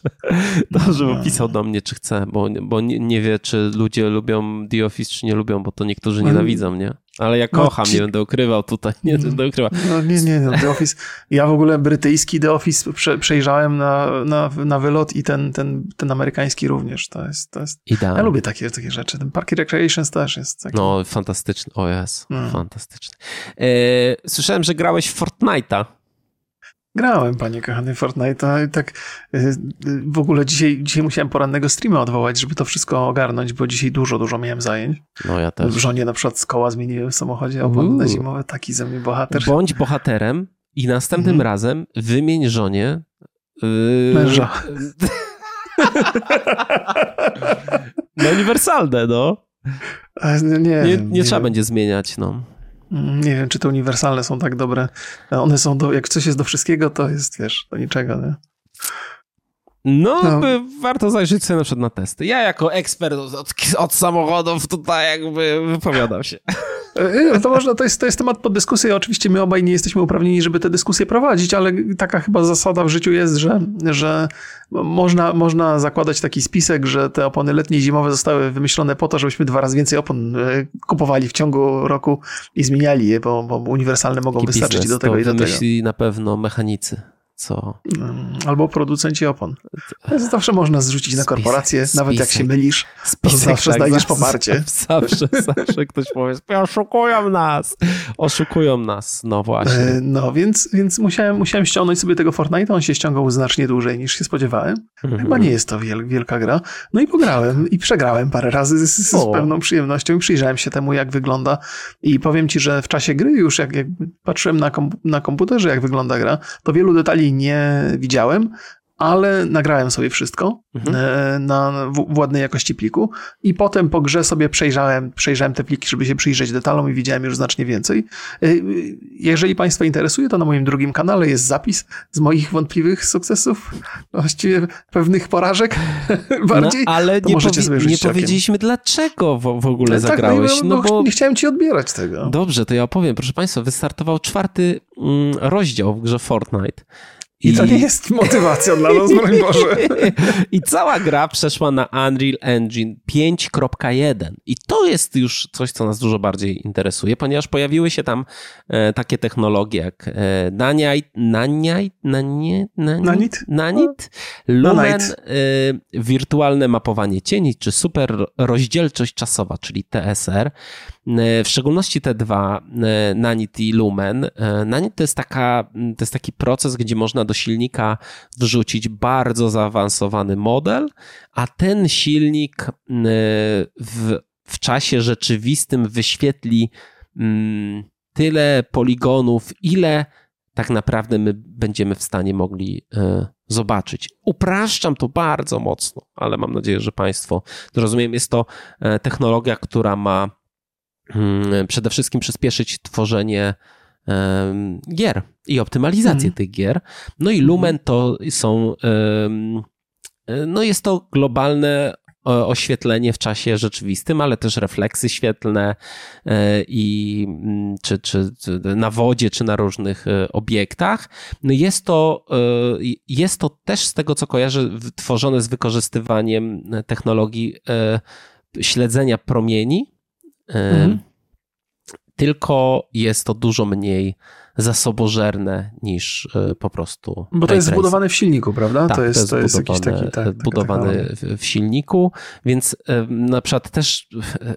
Dobrze, bo pisał do mnie, czy chce, bo, bo nie, nie wie, czy ludzie lubią The Office, czy nie lubią, bo to niektórzy nienawidzą, nie? Ale ja no, kocham, no, ci... nie będę ukrywał tutaj, nie będę ukrywał. No nie, nie, no, The Office. Ja w ogóle brytyjski The Office prze, przejrzałem na, na, na wylot i ten, ten, ten amerykański również. To jest, to jest... Ja lubię takie, takie rzeczy. Ten Park Recreations też jest taki... No, fantastyczny. O jest, hmm. fantastyczny. E, słyszałem, że grałeś w Fortnite'a. Grałem, panie kochany, Fortnite, i tak y, y, w ogóle dzisiaj, dzisiaj musiałem porannego streama odwołać, żeby to wszystko ogarnąć, bo dzisiaj dużo, dużo miałem zajęć. No ja też. W żonie na przykład z koła zmieniłem w samochodzie opony na zimowe, taki ze mnie bohater. Bądź bohaterem i następnym mhm. razem wymień żonie yy... męża. (laughs) no uniwersalne, no. Nie, nie, nie, nie trzeba będzie zmieniać, no. Mm, nie wiem, czy te uniwersalne są tak dobre. One są do, jak coś jest do wszystkiego, to jest, wiesz, do niczego, nie? No, no. warto zajrzeć sobie na przykład na testy. Ja jako ekspert od, od samochodów tutaj jakby wypowiadam się. E, to, można, to, jest, to jest temat pod dyskusję. Oczywiście my obaj nie jesteśmy uprawnieni, żeby tę dyskusję prowadzić, ale taka chyba zasada w życiu jest, że, że można, można zakładać taki spisek, że te opony letnie i zimowe zostały wymyślone po to, żebyśmy dwa razy więcej opon e, kupowali w ciągu roku i zmieniali je, bo, bo uniwersalne mogą taki wystarczyć do tego i do tego. na pewno mechanicy co. Mm, albo producenci opon. Zawsze można zrzucić na korporację, spisek, nawet jak się mylisz, spisek, zawsze tak, znajdziesz poparcie. (laughs) Zawsze, zawsze ktoś powie, oszukują nas, oszukują nas, no właśnie. E, no, więc, więc musiałem, musiałem ściągnąć sobie tego Fortnite, on się ściągał znacznie dłużej niż się spodziewałem. Mhm. Chyba nie jest to wiel, wielka gra. No i pograłem i przegrałem parę razy z, z pewną przyjemnością i przyjrzałem się temu, jak wygląda i powiem ci, że w czasie gry już jak, jak patrzyłem na, kom, na komputerze, jak wygląda gra, to wielu detali nie widziałem, ale nagrałem sobie wszystko mhm. E, na w ładnej jakości pliku i potem po grze sobie przejrzałem, przejrzałem te pliki, żeby się przyjrzeć detalom i widziałem już znacznie więcej. E, jeżeli Państwa interesuje, to na moim drugim kanale jest zapis z moich wątpliwych sukcesów, właściwie pewnych porażek (laughs) bardziej. No, ale nie, powi nie powiedzieliśmy dlaczego w, w ogóle tak, zagrałeś. No, no, bo... Nie chciałem Ci odbierać tego. Dobrze, to ja opowiem. Proszę Państwa, wystartował czwarty mm, rozdział w grze Fortnite. I, I to nie jest motywacja dla nas, broń Boże. (laughs) I cała gra przeszła na Unreal Engine 5.1. I to jest już coś, co nas dużo bardziej interesuje, ponieważ pojawiły się tam e, takie technologie jak e, Nanite, Nanite, Nanite, Nanite, Nanite Lumen, e, wirtualne mapowanie cieni, czy super rozdzielczość czasowa, czyli TSR. E, w szczególności te dwa, e, Nanit i Lumen. E, Nanit to jest, taka, to jest taki proces, gdzie można do silnika wrzucić bardzo zaawansowany model, a ten silnik w, w czasie rzeczywistym wyświetli tyle poligonów, ile tak naprawdę my będziemy w stanie mogli zobaczyć. Upraszczam to bardzo mocno, ale mam nadzieję, że Państwo zrozumieją. Jest to technologia, która ma przede wszystkim przyspieszyć tworzenie gier i optymalizację mm. tych gier. No i Lumen to są, no jest to globalne oświetlenie w czasie rzeczywistym, ale też refleksy świetlne e, i mm, czy, czy, na wodzie, czy na różnych e, obiektach. No jest to, e, jest to też z tego, co kojarzę, tworzone z wykorzystywaniem technologii śledzenia promieni. Mhm tylko jest to dużo mniej zasobożerne niż e, po prostu. Bo to jest zbudowane w silniku, prawda? Tak, to jest, to jest, to jest jakiś taki. Tak, budowany w silniku, więc e, na przykład też e,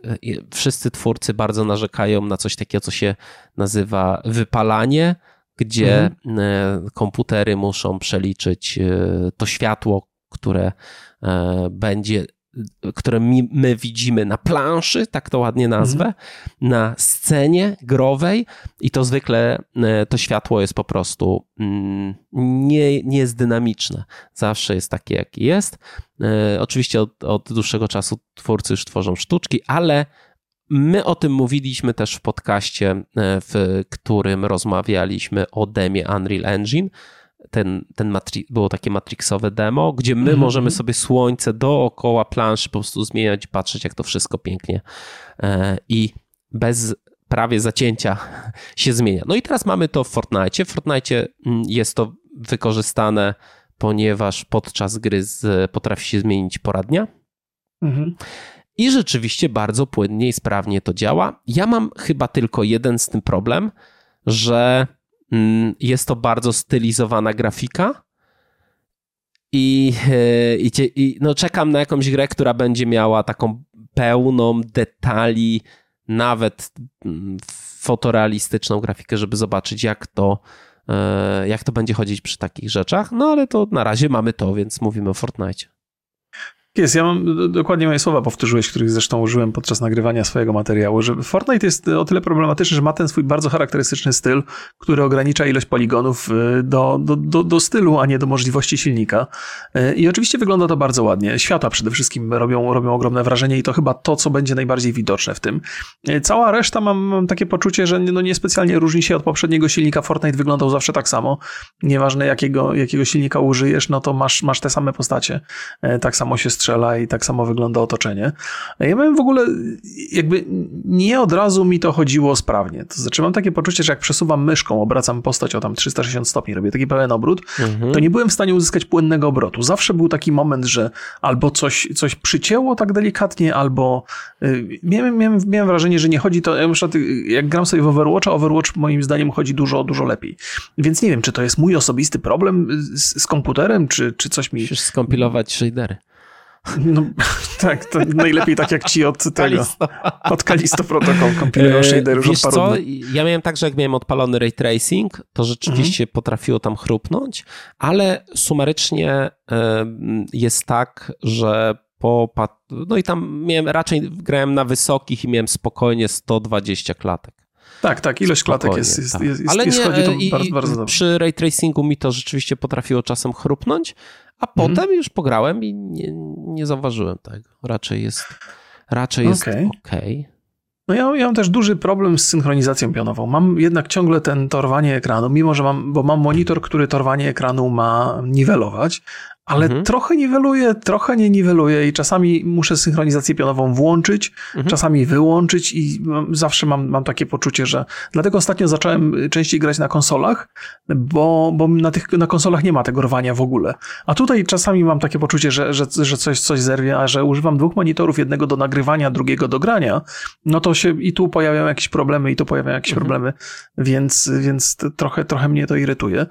wszyscy twórcy bardzo narzekają na coś takiego, co się nazywa wypalanie, gdzie mhm. komputery muszą przeliczyć to światło, które będzie które my widzimy na planszy, tak to ładnie nazwę, mhm. na scenie growej i to zwykle e, to światło jest po prostu mm, nie, nie jest dynamiczne. Zawsze jest takie, jakie jest. E, oczywiście od, od dłuższego czasu twórcy już tworzą sztuczki, ale My o tym mówiliśmy też w podcaście, e, w którym rozmawialiśmy o demie Unreal Engine ten, ten matri- było takie matrixowe demo, gdzie my mm-hmm. możemy sobie słońce dookoła planszy po prostu zmieniać, patrzeć jak to wszystko pięknie e, i bez prawie zacięcia (laughs) się zmienia. No i teraz mamy to w Fortnite. W Fortnite mm, jest to wykorzystane, ponieważ podczas gry z, potrafi się zmienić poradnia. Mm-hmm. I rzeczywiście bardzo płynnie i sprawnie to działa. Ja mam chyba tylko jeden z tym problem, że jest to bardzo stylizowana grafika. I, e, i, i, no czekam na jakąś grę, która będzie miała taką pełną detali, nawet mm, fotorealistyczną grafikę, żeby zobaczyć, jak to, e, jak to będzie chodzić przy takich rzeczach. No ale to na razie mamy to, więc mówimy o Fortnite. Jest, ja mam dokładnie moje słowa powtórzyłeś, których zresztą użyłem podczas nagrywania swojego materiału, że Fortnite jest o tyle problematyczny, że ma ten swój bardzo charakterystyczny styl, który ogranicza ilość poligonów y, do, do, do, do stylu, a nie do możliwości silnika. Y, I oczywiście wygląda to bardzo ładnie. Światła przede wszystkim robią, robią ogromne wrażenie i to chyba to, co będzie najbardziej widoczne w tym. Cała reszta mam, mam takie poczucie, że no niespecjalnie różni się od poprzedniego silnika. Fortnite wyglądał zawsze tak samo. Nieważne jakiego, jakiego silnika użyjesz, no to masz, masz te same postacie. Tak samo się strzela i tak samo wygląda otoczenie. Ja miałem w ogóle, jakby nie od razu mi to chodziło sprawnie. To znaczy mam takie poczucie, że jak przesuwam myszką, obracam postać o tam 360 stopni, robię taki pełen obrót, mhm. to nie byłem w stanie uzyskać płynnego obrotu. Zawsze był taki moment, że albo coś, coś przycięło tak delikatnie, albo yy, miałem, miałem, miałem wrażenie, że nie chodzi to, na przykład jak gram sobie w Overwatcha, Overwatch moim zdaniem chodzi dużo, dużo lepiej. Więc nie wiem, czy to jest mój osobisty problem z, z komputerem, czy, czy coś mi... Musisz skompilować shadery. No, (laughs) tak, to najlepiej tak jak ci od tego, Kalisto. od Kalisto protokół kompilują e, shaderów Wiesz od co, ja miałem tak, że jak miałem odpalony ray tracing, to rzeczywiście mhm. potrafiło tam chrupnąć, ale sumarycznie e, jest tak, że po, no i tam miałem, raczej grałem na wysokich i miałem spokojnie 120 klatek. Tak, tak, ilość Spokojnie, klatek jest, jest, tak. jest, Ale jest, nie, to i, bardzo, bardzo dobrze. Przy ray tracingu mi to rzeczywiście potrafiło czasem chrupnąć, a mhm. potem już pograłem i nie, nie zauważyłem tego. Raczej jest, raczej jest ok. okay. No ja, ja mam też duży problem z synchronizacją pionową. Mam jednak ciągle ten torwanie ekranu, mimo że mam, bo mam monitor, który torwanie ekranu ma niwelować, ale mhm. trochę niweluje, trochę nie niweluje i czasami muszę synchronizację pionową włączyć, mhm. czasami wyłączyć i zawsze mam, mam takie poczucie, że dlatego ostatnio zacząłem częściej grać na konsolach, bo, bo na tych na konsolach nie ma tego rwania w ogóle. A tutaj czasami mam takie poczucie, że, że, że coś, coś zerwie, a że używam dwóch monitorów, jednego do nagrywania, drugiego do grania, no to się i tu pojawiają jakieś problemy, i tu pojawiają jakieś mhm. problemy, więc, więc trochę, trochę mnie to irytuje.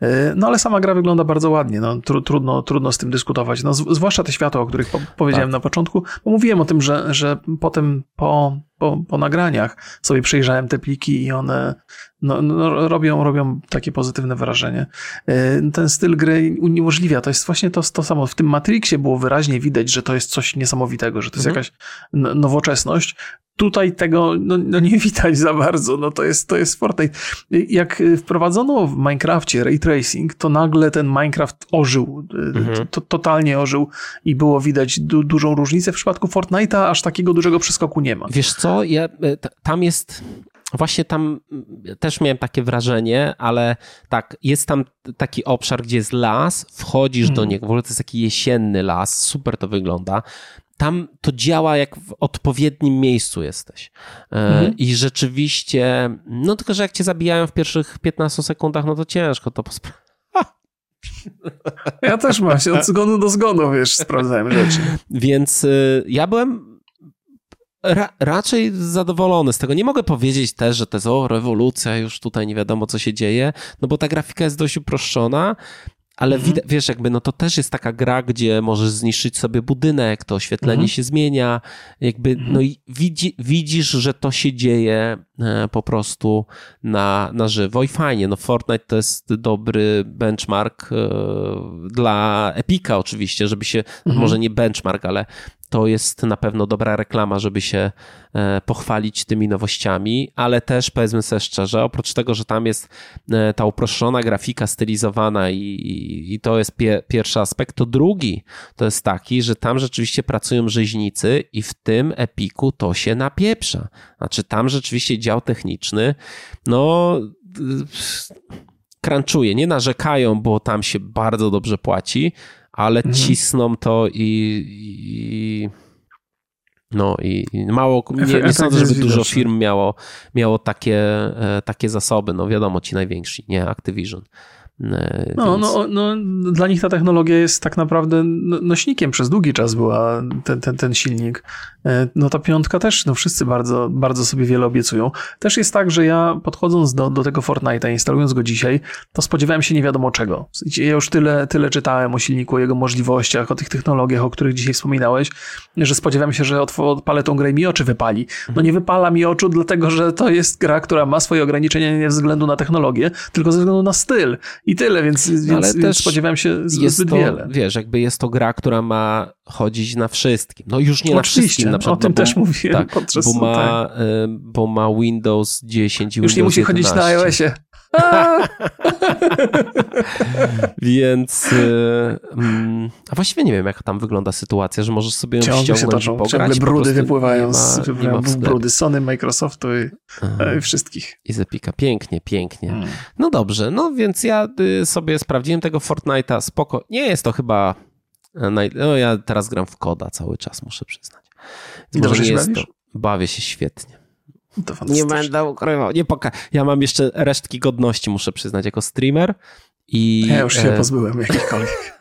E, no ale sama gra wygląda bardzo ładnie, no tr trudno trudno z tym dyskutować. No, zwłaszcza te światła, o których po powiedziałem tak. na początku, bo mówiłem o tym, że, że potem po, po, po nagraniach sobie przejrzałem te pliki i one no, no, robią, robią takie pozytywne wrażenie. E, ten styl gry uniemożliwia. To jest właśnie to, to samo. W tym Matrixie było wyraźnie widać, że to jest coś niesamowitego, że to jest mhm. jakaś nowoczesność. Tutaj tego no, no, nie widać za bardzo, no to jest, to jest Fortnite. Jak wprowadzono w Minecrafcie ray tracing, to nagle ten Minecraft ożył, mhm. to, totalnie ożył i było widać du dużą różnicę. W przypadku Fortnite'a aż takiego dużego przeskoku nie ma. Wiesz co, ja, e, tam jest Właśnie tam też miałem takie wrażenie, ale tak, jest tam taki obszar, gdzie jest las, wchodzisz do mhm. niego, w ogóle to jest taki jesienny las, super to wygląda. Tam to działa jak w odpowiednim miejscu jesteś. E, mhm. I rzeczywiście, no tylko, że jak cię zabijają w pierwszych 15 sekundach, no to ciężko to posprawdzić. Ja też mam się od zgonu do zgonu, wiesz, sprawdzałem rzeczy. Więc y, ja byłem Ra raczej zadowolony z tego. Nie mogę powiedzieć też, że to jest o, rewolucja, już tutaj nie wiadomo, co się dzieje, no bo ta grafika jest dość uproszczona, ale mhm. wiesz, jakby no to też jest taka gra, gdzie możesz zniszczyć sobie budynek, to oświetlenie mhm. się zmienia, jakby mhm. no i widzi, widzisz, że to się dzieje po prostu na, na żywo i fajnie. No Fortnite to jest dobry benchmark e, dla Epika oczywiście, żeby się, mhm. może nie benchmark, ale to jest na pewno dobra reklama, żeby się e, pochwalić tymi nowościami, ale też powiedzmy sobie szczerze, oprócz tego, że tam jest e, ta uproszczona grafika stylizowana i, i, i to jest pie, pierwszy aspekt, to drugi to jest taki, że tam rzeczywiście pracują rzeźnicy i w tym epiku to się napieprza. Znaczy tam rzeczywiście dział techniczny, no crunchuje, nie narzekają, bo tam się bardzo dobrze płaci, ale mhm. cisną to i, i no i, mało, nie, nie sądzę, żeby dużo firm miało, miało takie, e, takie zasoby. No wiadomo, ci najwięksi, nie Activision. E, no, no, no, dla nich ta technologia jest tak naprawdę no, nośnikiem. Przez długi czas była ten, ten, ten silnik. E, no ta piątka też, no wszyscy bardzo, bardzo sobie wiele obiecują. Też jest tak, że ja podchodząc do, do tego Fortnite'a, instalując go dzisiaj, to spodziewałem się nie wiadomo czego. Ja już tyle, tyle czytałem o silniku, o jego możliwościach, o tych technologiach, o których dzisiaj wspominałeś, że spodziewałem się, że odpalę tą grę i mi oczy wypali. No nie wypala mi oczu, dlatego że to jest gra, która ma swoje ograniczenia nie ze względu na technologię, tylko ze względu na styl i tyle, więc, no, więc, ale więc spodziewałem się zbyt to, wiele. Wiesz, jakby jest to gra, która ma chodzić na wszystkim. No już nie Oczywiście, na wszystkim. Na przykład, o tym no, bo, też mówiłem tak, podczas bo ma, tak. bo ma Windows 10 i Już nie musi 11. chodzić na iOSie. (laughs) Więc y, mm, a właściwie nie wiem, jak tam wygląda sytuacja, że możesz sobie ją Ciągle ściągnąć się toczą, Ciągle brudy wypływają ma, z brudy Sony, Microsoftu i, i, wszystkich. I z Epika. Pięknie, pięknie. Hmm. No dobrze, no więc ja y, sobie sprawdziłem tego Fortnite'a, spoko. Nie jest to chyba e, no ja teraz gram w koda cały czas, muszę przyznać. Dobrze nie się bawisz? To, bawię się świetnie nie będę ukrywał. Nie poka ja mam jeszcze resztki godności, muszę przyznać, jako streamer. I, ja już się e... pozbyłem jakichkolwiek.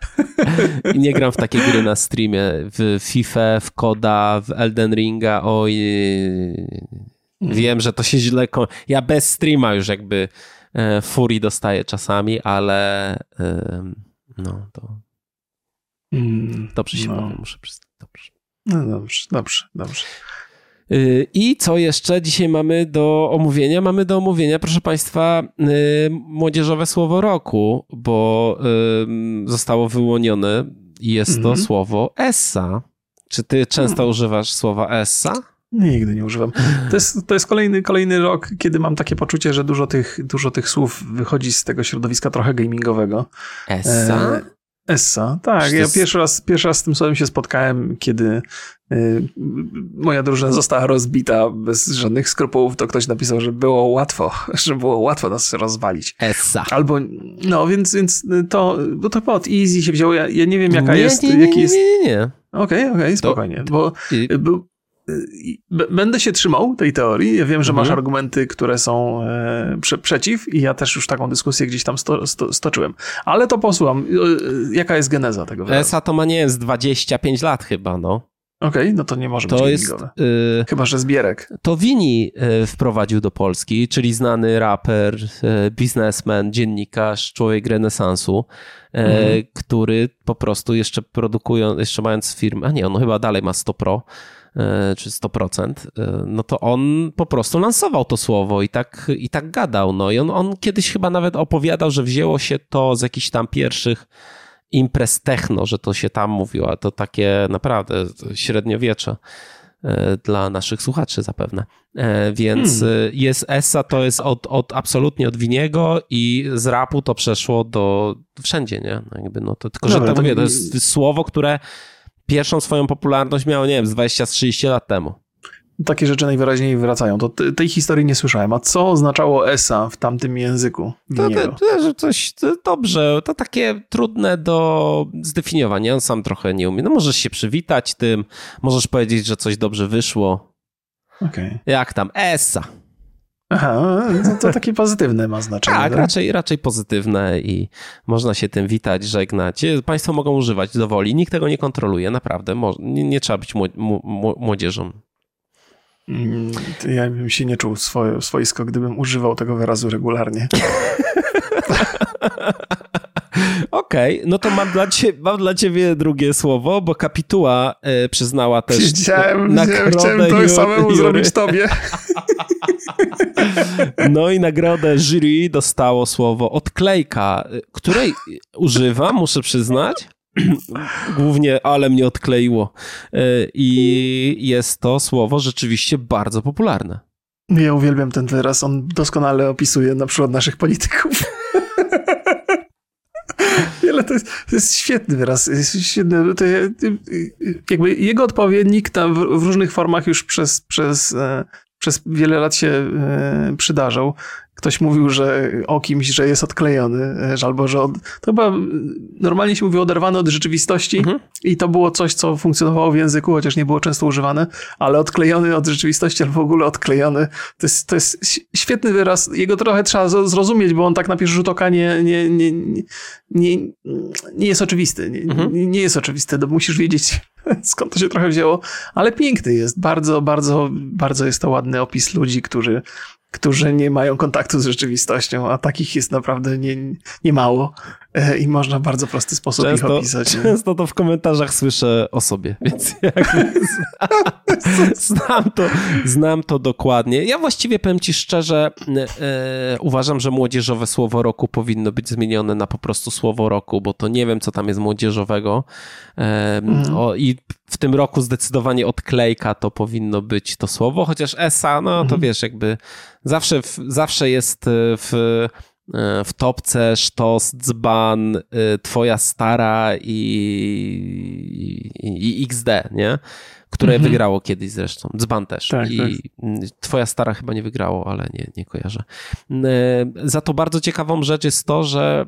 (laughs) Nie gram w takie gry na streamie. W FIFA, w Koda, w Elden Ringa. Oj. Mm. Wiem, że to się źle. Ja bez streama już jakby e, furii dostaję czasami, ale e, no to. Mm, dobrze się no. bawię, muszę przyznać. Dobrze. No dobrze, dobrze, dobrze. Y, I co jeszcze dzisiaj mamy do omówienia? Mamy do omówienia, proszę Państwa, y, młodzieżowe słowo roku, bo y, zostało wyłonione i jest to -hmm. słowo essa. Czy ty często mm. używasz słowa essa? Nigdy nie używam. To jest, to jest kolejny, kolejny rok, kiedy mam takie poczucie, że dużo tych, dużo tych słów wychodzi z tego środowiska trochę gamingowego. Essa? Essa, tak. Ja pierwszy raz, pierwszy raz z tym słowem się spotkałem, kiedy y, moja drużyna została rozbita bez żadnych skrupułów, to ktoś napisał, że było łatwo, (laughs) że było łatwo nas rozwalić. Essa. Albo, no więc, więc to, bo to chyba od Easy się wzięło, ja, ja nie wiem jaka nie, jest, nie, nie, jaki jest... Nie, nie, nie. Okej, okay, okej, okay, spokojnie, to... bo był, Będę się trzymał tej teorii. Ja wiem, że mhm. masz argumenty, które są e, prze, przeciw, i ja też już taką dyskusję gdzieś tam sto, sto, stoczyłem. Ale to posłucham. E, jaka jest geneza tego wyrazu? ESA to ma nie jest 25 lat chyba, no. Okej, okay, no to nie może to być jest, y, Chyba, że Zbierek. To Wini y, wprowadził do Polski, czyli znany raper, y, biznesmen, dziennikarz, człowiek renesansu, mhm. który po prostu jeszcze produkują, jeszcze mając firmę, a nie, on chyba dalej ma 100 Pro, E, czy 100%, e, no to on po prostu lansował to słowo i tak, i tak gadał. No i on, on kiedyś chyba nawet opowiadał, że wzięło się to z jakichś tam pierwszych imprez techno, że to się tam mówiło, a to takie naprawdę średniowiecze. dla naszych słuchaczy zapewne. Więc hmm. jest Essa to jest od, od absolutnie od Winiego i z rapu to przeszło do wszędzie, nie? No jakby, no to, tylko, że Dobra, to, mówię, to jest słowo, które pierwszą swoją popularność miało, nie wiem, z 20-30 lat temu takie rzeczy najwyraźniej wracają. To tej historii nie słyszałem. A co oznaczało ESA w tamtym języku? To, to, to, coś to dobrze, to takie trudne do zdefiniowania. On sam trochę nie umie. No możesz się przywitać tym, możesz powiedzieć, że coś dobrze wyszło. Okay. Jak tam? ESA. Aha, to, to takie pozytywne ma znaczenie. Tak, tak, Raczej, raczej pozytywne i można się tym witać, żegnać. Państwo mogą używać do woli, nikt tego nie kontroluje, naprawdę. Nie, nie trzeba być młodzieżą. Mm, ja bym się nie czuł swoje, swoisko, gdybym używał tego wyrazu regularnie. (laughs) (laughs) Okej, okay, no to mam dla, ciebie, mam dla ciebie drugie słowo, bo kapituła e, przyznała też Chciałem, nagrodę chciałem to samemu jury. zrobić tobie. (laughs) No i nagrodę jury dostało słowo odklejka, której używam, muszę przyznać. (clears throat) Głównie, ale mnie odkleiło. E, I jest to słowo rzeczywiście bardzo popularne. Ja uwielbiam ten wyraz. On doskonale opisuje na przykład naszych polityków. (laughs) Ale to jest, to jest świetny wyraz. Jest świetny, to, jakby jego odpowiednik tam w, różnych formach już przez, przez, e, przez wiele lat się e, przydarzał ktoś mówił, że o kimś, że jest odklejony, e, albo że od, to chyba normalnie się mówi oderwany od rzeczywistości mhm. i to było coś, co funkcjonowało w języku, chociaż nie było często używane, ale odklejony od rzeczywistości albo w ogóle odklejony, to jest, to jest świetny wyraz. Jego trochę trzeba zrozumieć, bo on tak na pierwszy rzut oka nie, nie, nie, nie, nie jest oczywisty. Nie, mhm. nie jest oczywisty, to musisz wiedzieć (laughs) skąd to się trochę wzięło, ale piękny jest. Bardzo, bardzo, bardzo jest to ładny opis ludzi, którzy którzy nie mają kontaktu z rzeczywistością, a takich jest naprawdę nie, nie mało i można w bardzo prosty sposób często, ich opisać. (laughs) Często to w komentarzach słyszę o sobie, (laughs) więc jakby (laughs) znam, to, znam to dokładnie. Ja właściwie powiem ci szczerze, e, uważam, że młodzieżowe słowo roku powinno być zmienione na po prostu słowo roku, bo to nie wiem, co tam jest młodzieżowego e, mm. o, i w tym roku zdecydowanie odklejka to powinno być to słowo, chociaż ESA, no to mhm. wiesz, jakby zawsze, zawsze jest e, w, e, w topce sztos, dzban, e, twoja stara i, i, i XD, nie? które mhm. wygrało kiedyś zresztą. Dzban też. Tak, I tak. twoja stara chyba nie wygrało, ale nie, nie kojarzę. Za to bardzo ciekawą rzecz jest to, że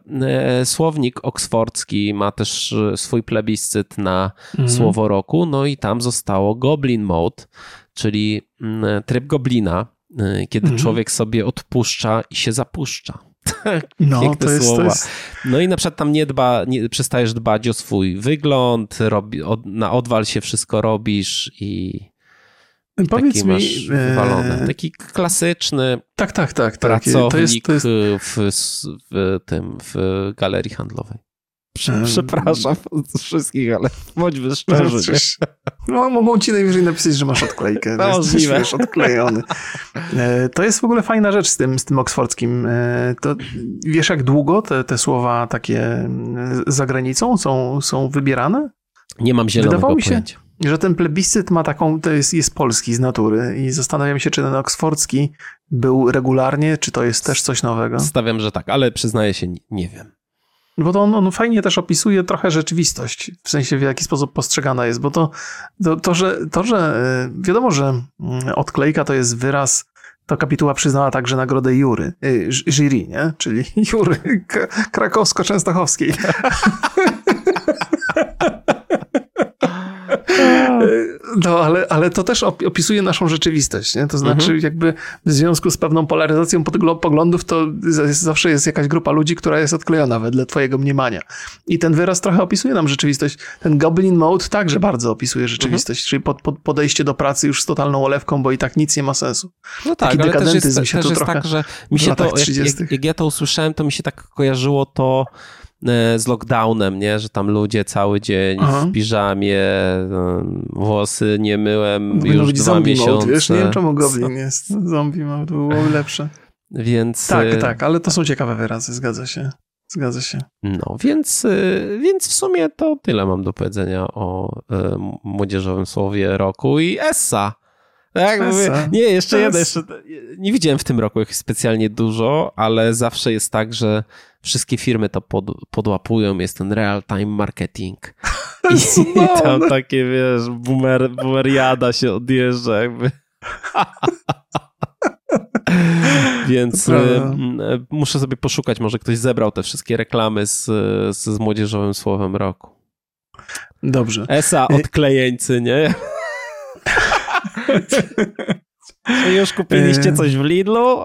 słownik oksfordzki ma też swój plebiscyt na mhm. słowo roku, no i tam zostało Goblin Mode, czyli tryb goblina, kiedy mhm. człowiek sobie odpuszcza i się zapuszcza. No, Piękne to jest, słowa. To jest... No i na przykład tam nie dba, nie, przestajesz dbać o swój wygląd, robi, od, na odwal się wszystko robisz i Powiedz taki mi, masz wywalone. E, taki klasyczny tak, tak, tak, tak. pracownik to jest, to jest... W, w, tym, w galerii handlowej. Przepraszam wszystkich, ale bądźmy szczerzy. No, mogą ci najwyżej napisać, że masz odklejkę. No, jesteś odklejony. E, to jest w ogóle fajna rzecz z tym, z tym oksfordzkim. E, to, wiesz, jak długo te, te słowa takie za granicą są, są wybierane? Nie mam zielonego Wydawało mi się, pojęcia. że ten plebiscyt ma taką, to jest, jest polski z natury i zastanawiam się, czy ten oksfordzki był regularnie, czy to jest też coś nowego. Stawiam, że tak, ale przyznaję się, nie wiem. Bo to on, on, fajnie też opisuje trochę rzeczywistość, w sensie w jaki sposób postrzegana jest, bo to, to, to, że, to że e, wiadomo, że mm, odklejka to jest wyraz, to kapituła przyznała także nagrodę Jury, y, jury, nie? Czyli (laughs) Jury krakowsko-częstochowskiej. (laughs) No, ale, ale to też opisuje naszą rzeczywistość, nie? To znaczy, mhm. jakby w związku z pewną polaryzacją poglądów, to jest, zawsze jest jakaś grupa ludzi, która jest odklejona wedle twojego mniemania. I ten wyraz trochę opisuje nam rzeczywistość. Ten Goblin Mode także bardzo opisuje rzeczywistość, mhm. czyli pod, pod podejście do pracy już z totalną olewką, bo i tak nic nie ma sensu. No tak, Taki ale też jest, się też jest tak, że mi się to, jak, jak, jak ja to usłyszałem, to mi się tak kojarzyło to z lockdownem, nie? Że tam ludzie cały dzień Aha. w piżamie, no, włosy nie myłem Powinno już dwa miesiące. Mode, wiesz, nie wiem czemu Goblin jest. Zombie mode było lepsze. Więc... Tak, e, tak, ale to są ciekawe wyrazy, zgadza się. Zgadza się. No, więc, więc w sumie to tyle mam do powiedzenia o młodzieżowym słowie roku i Essa. Tak, mówię, nie, jeszcze jeden. Jeszcze, nie widziałem w tym roku ich specjalnie dużo, ale zawsze jest tak, że wszystkie firmy to pod, podłapują, jest ten real-time marketing. I, I tam takie, wiesz, boomer, boomeriada się odjeżdża jakby. (laughs) Więc muszę sobie poszukać, może ktoś zebrał te wszystkie reklamy z, z, z młodzieżowym słowem roku. Dobrze. Esa y- odklejeńcy, nie? (laughs) Czy już kupiliście y- coś w Lidlu?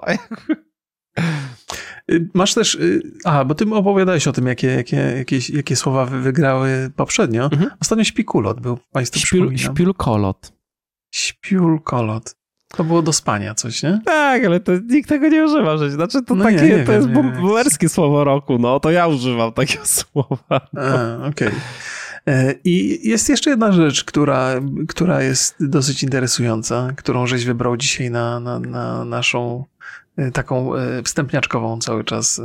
Masz też, a, bo ty opowiadałeś o tym, jakie, jakie, jakie, jakie słowa wygrały poprzednio. Mhm. Ostatnio śpikulot był, Państwu Śpiul, Śpiulkolot. Śpiulkolot. To było do spania coś, nie? Tak, ale to, nikt tego nie używa. Że, znaczy to no takie, nie, nie to wiem, jest boomerskie słowo roku, no to ja używam takiego (laughs) słowa. No. okej. Okay. E, I jest jeszcze jedna rzecz, która, która jest dosyć interesująca, którą żeś wybrał dzisiaj na, na, na naszą e, taką e, wstępniaczkową cały czas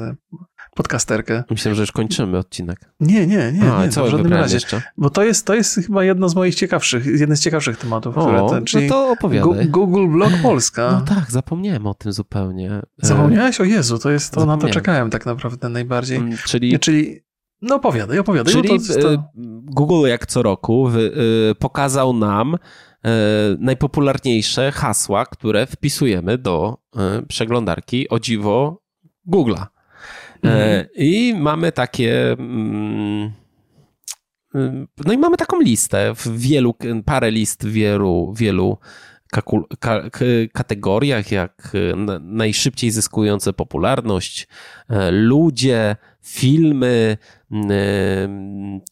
podcasterkę. Myślę, że już kończymy odcinek. Nie, nie, nie, A, nie co w żadnym razie. Jeszcze? Bo to jest, to jest chyba jedno z moich ciekawszych, jeden z ciekawszych tematów. O, które ten, czyli no to opowiadaj. Google Blog Polska. No tak, zapomniałem o tym zupełnie. Zapomniałeś? O Jezu, to jest, to na to czekałem tak naprawdę najbardziej. Mm, czyli... Czyli no opowiadaj, opowiadaj. Czyli no to, to... Google jak co roku wy, y, pokazał nam y, najpopularniejsze hasła, które wpisujemy do y, przeglądarki o dziwo Google'a. E, mhm. I mamy takie. Mm, no i mamy taką listę w wielu, parę list w wielu, wielu kategoriach, jak najszybciej zyskujące popularność, e, ludzie, filmy,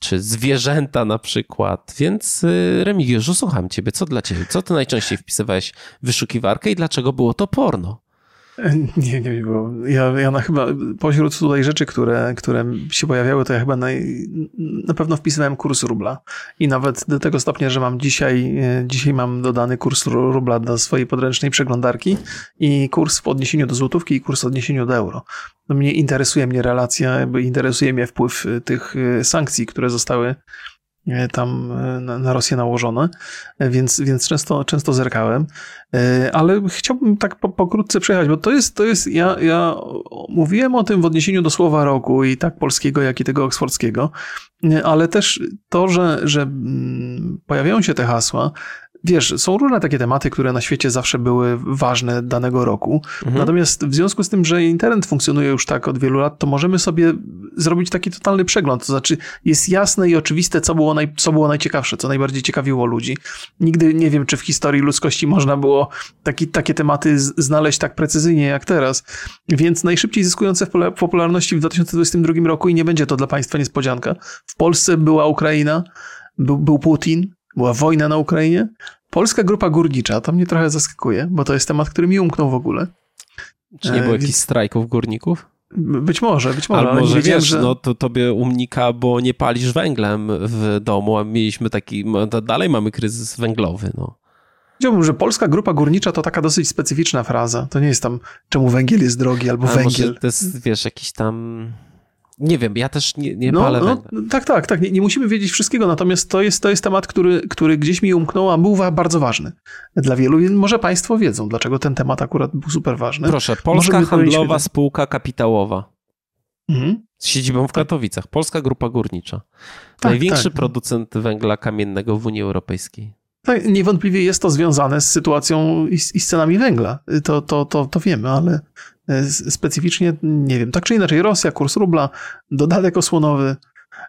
czy zwierzęta na przykład. Więc e, Remigiuszu, słucham ciebie, co dla ciebie? Co ty najczęściej wpisywałeś w wyszukiwarkę i dlaczego było to porno? (laughs) Nie, nie było. Ja, ja na chyba pośród tutaj rzeczy, które, które się pojawiały, to ja chyba naj, na pewno wpisywałem kurs rubla. I nawet do tego stopnia, że mam dzisiaj, e, dzisiaj mam dodany kurs rubla do swojej podręcznej przeglądarki i kurs w odniesieniu do złotówki i kurs w odniesieniu do euro. No mnie interesuje mnie relacja, interesuje mnie wpływ e, tych e, sankcji, które zostały tam e, na Rosję nałożone, e, więc, więc często, często zerkałem. Ale chciałbym tak po, pokrótce przejechać, bo to jest, to jest ja, ja mówiłem o tym w odniesieniu do słowa roku i tak polskiego, jak i tego oksfordzkiego, ale też to, że, że mm, pojawiają się te hasła, wiesz, są różne takie tematy, które na świecie zawsze były ważne danego roku. Mhm. Natomiast w związku z tym, że internet funkcjonuje już tak od wielu lat, to możemy sobie zrobić taki totalny przegląd. To znaczy, jest jasne i oczywiste, co było, naj, co było najciekawsze, co najbardziej ciekawiło ludzi. Nigdy nie wiem, czy w historii ludzkości można było taki, takie tematy znaleźć tak precyzyjnie jak teraz. Więc najszybciej zyskujące w popularności w 2022 roku i nie będzie to dla Państwa niespodzianka. W Polsce była Ukraina, był, był Putin, była wojna na Ukrainie. Polska grupa górnicza, to mnie trochę zaskakuje, bo to jest temat, który mi umknął w ogóle. Czy nie było e, jakichś strajków górników? Być może, być może. Ale może wiesz, że... no to tobie umnika, bo nie palisz węglem w domu, a mieliśmy taki, dalej mamy kryzys węglowy, no. Powiedziałbym, że polska grupa górnicza to taka dosyć specyficzna fraza. To nie jest tam, czemu węgiel jest drogi albo a węgiel. to jest, wiesz, jakiś tam nie wiem, ja też nie, nie no, palę no, Tak, tak, tak. Nie, nie, musimy wiedzieć wszystkiego, natomiast to jest, to jest temat, który, który gdzieś mi umknął, a był bardzo ważny dla wielu. Może Państwo wiedzą, dlaczego ten temat akurat był super ważny. Proszę, Polska Handlowa Spółka Kapitałowa. Mhm. Z siedzibą w Katowicach. Polska Grupa Górnicza. Tak, Największy tak. producent węgla kamiennego w Unii Europejskiej. Tak, niewątpliwie jest to związane z sytuacją i, i z cenami węgla. To, to, to, to wiemy, ale specyficznie, nie wiem, tak czy inaczej, Rosja, kurs rubla, dodatek osłonowy,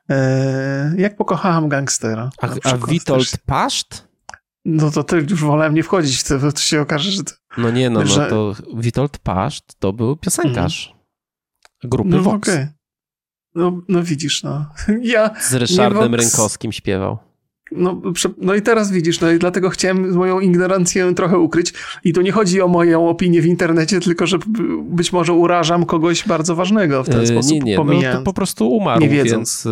e, jak pokochałam gangstera. A, a Witold też. Paszt? No to ty już wolałem nie wchodzić w to, bo to się okaże, że... To, no nie, no, no że... no to Witold Paszt to był piosenkarz mm. grupy no, Vox. Okay. No, no widzisz, no. (laughs) Ja Z Ryszardem Rynkowskim śpiewał. No, no i teraz widzisz, no i dlatego chciałem moją ignorancję trochę ukryć. I tu nie chodzi o moją opinię w internecie, tylko że być może urażam kogoś bardzo ważnego w ten yy, sposób. Nie, nie, pomijając. no to po prostu umarł, nie więc y,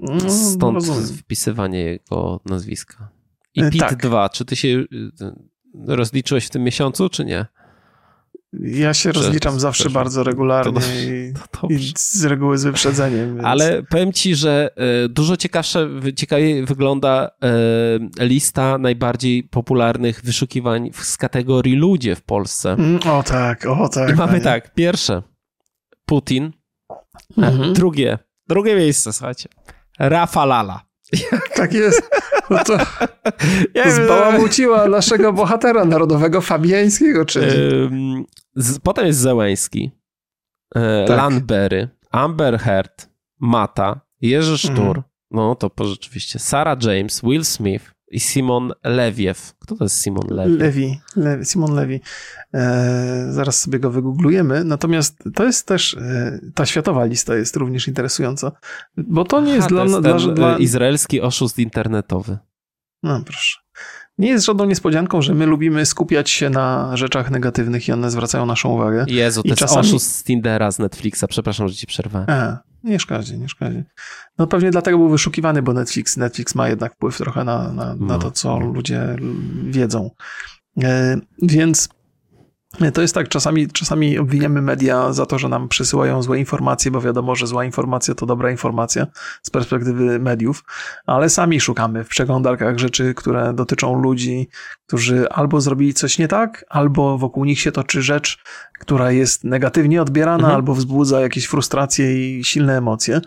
no, stąd no, wpisywanie jego nazwiska. I PIT tak. 2, czy ty się rozliczyłeś w tym miesiącu, czy nie? Ja się rozliczam zawsze bardzo regularnie to, i, to i, z reguły z wyprzedzeniem. Więc... Ale powiem ci, że e, dużo ciekawsze, ciekawie wygląda e, lista najbardziej popularnych wyszukiwań z kategorii ludzie w Polsce. Mm, o tak, o tak. I mamy tak, pierwsze Putin, mhm. drugie, drugie miejsce, słuchajcie, Rafa Lala. (laughs) Tak jest. No to (laughs) zbałamuciła naszego bohatera narodowego Fabiańskiego, czy Potem jest Zełęński, e, tak. Landberry, Amber Heard, Mata, Jerzy Sztur, mhm. no to po rzeczywiście Sarah James, Will Smith i Simon Lewiew. Kto to jest Simon Lewiew? Lewi, Lewi Simon Lewi. E, zaraz sobie go wygooglujemy. Natomiast to jest też, e, ta światowa lista jest również interesująca, bo to nie jest Aha, dla... To jest dla, e, izraelski oszust internetowy. No proszę. Nie jest żadną niespodzianką, że my lubimy skupiać się na rzeczach negatywnych i one zwracają naszą uwagę. Jezu, to I jest czasami... oszust z Tindera, z Netflixa. Przepraszam, że ci przerwałem. A, nie szkodzi, nie szkodzi. No pewnie dlatego był wyszukiwany, bo Netflix, Netflix ma jednak wpływ trochę na, na, na no. to, co ludzie wiedzą. E, więc to jest tak, czasami, czasami obwiniamy media za to, że nam przysyłają złe informacje, bo wiadomo, że zła informacja to dobra informacja z perspektywy mediów, ale sami szukamy w przeglądarkach rzeczy, które dotyczą ludzi, którzy albo zrobili coś nie tak, albo wokół nich się toczy rzecz, która jest negatywnie odbierana, mhm. albo wzbudza jakieś frustracje i silne emocje.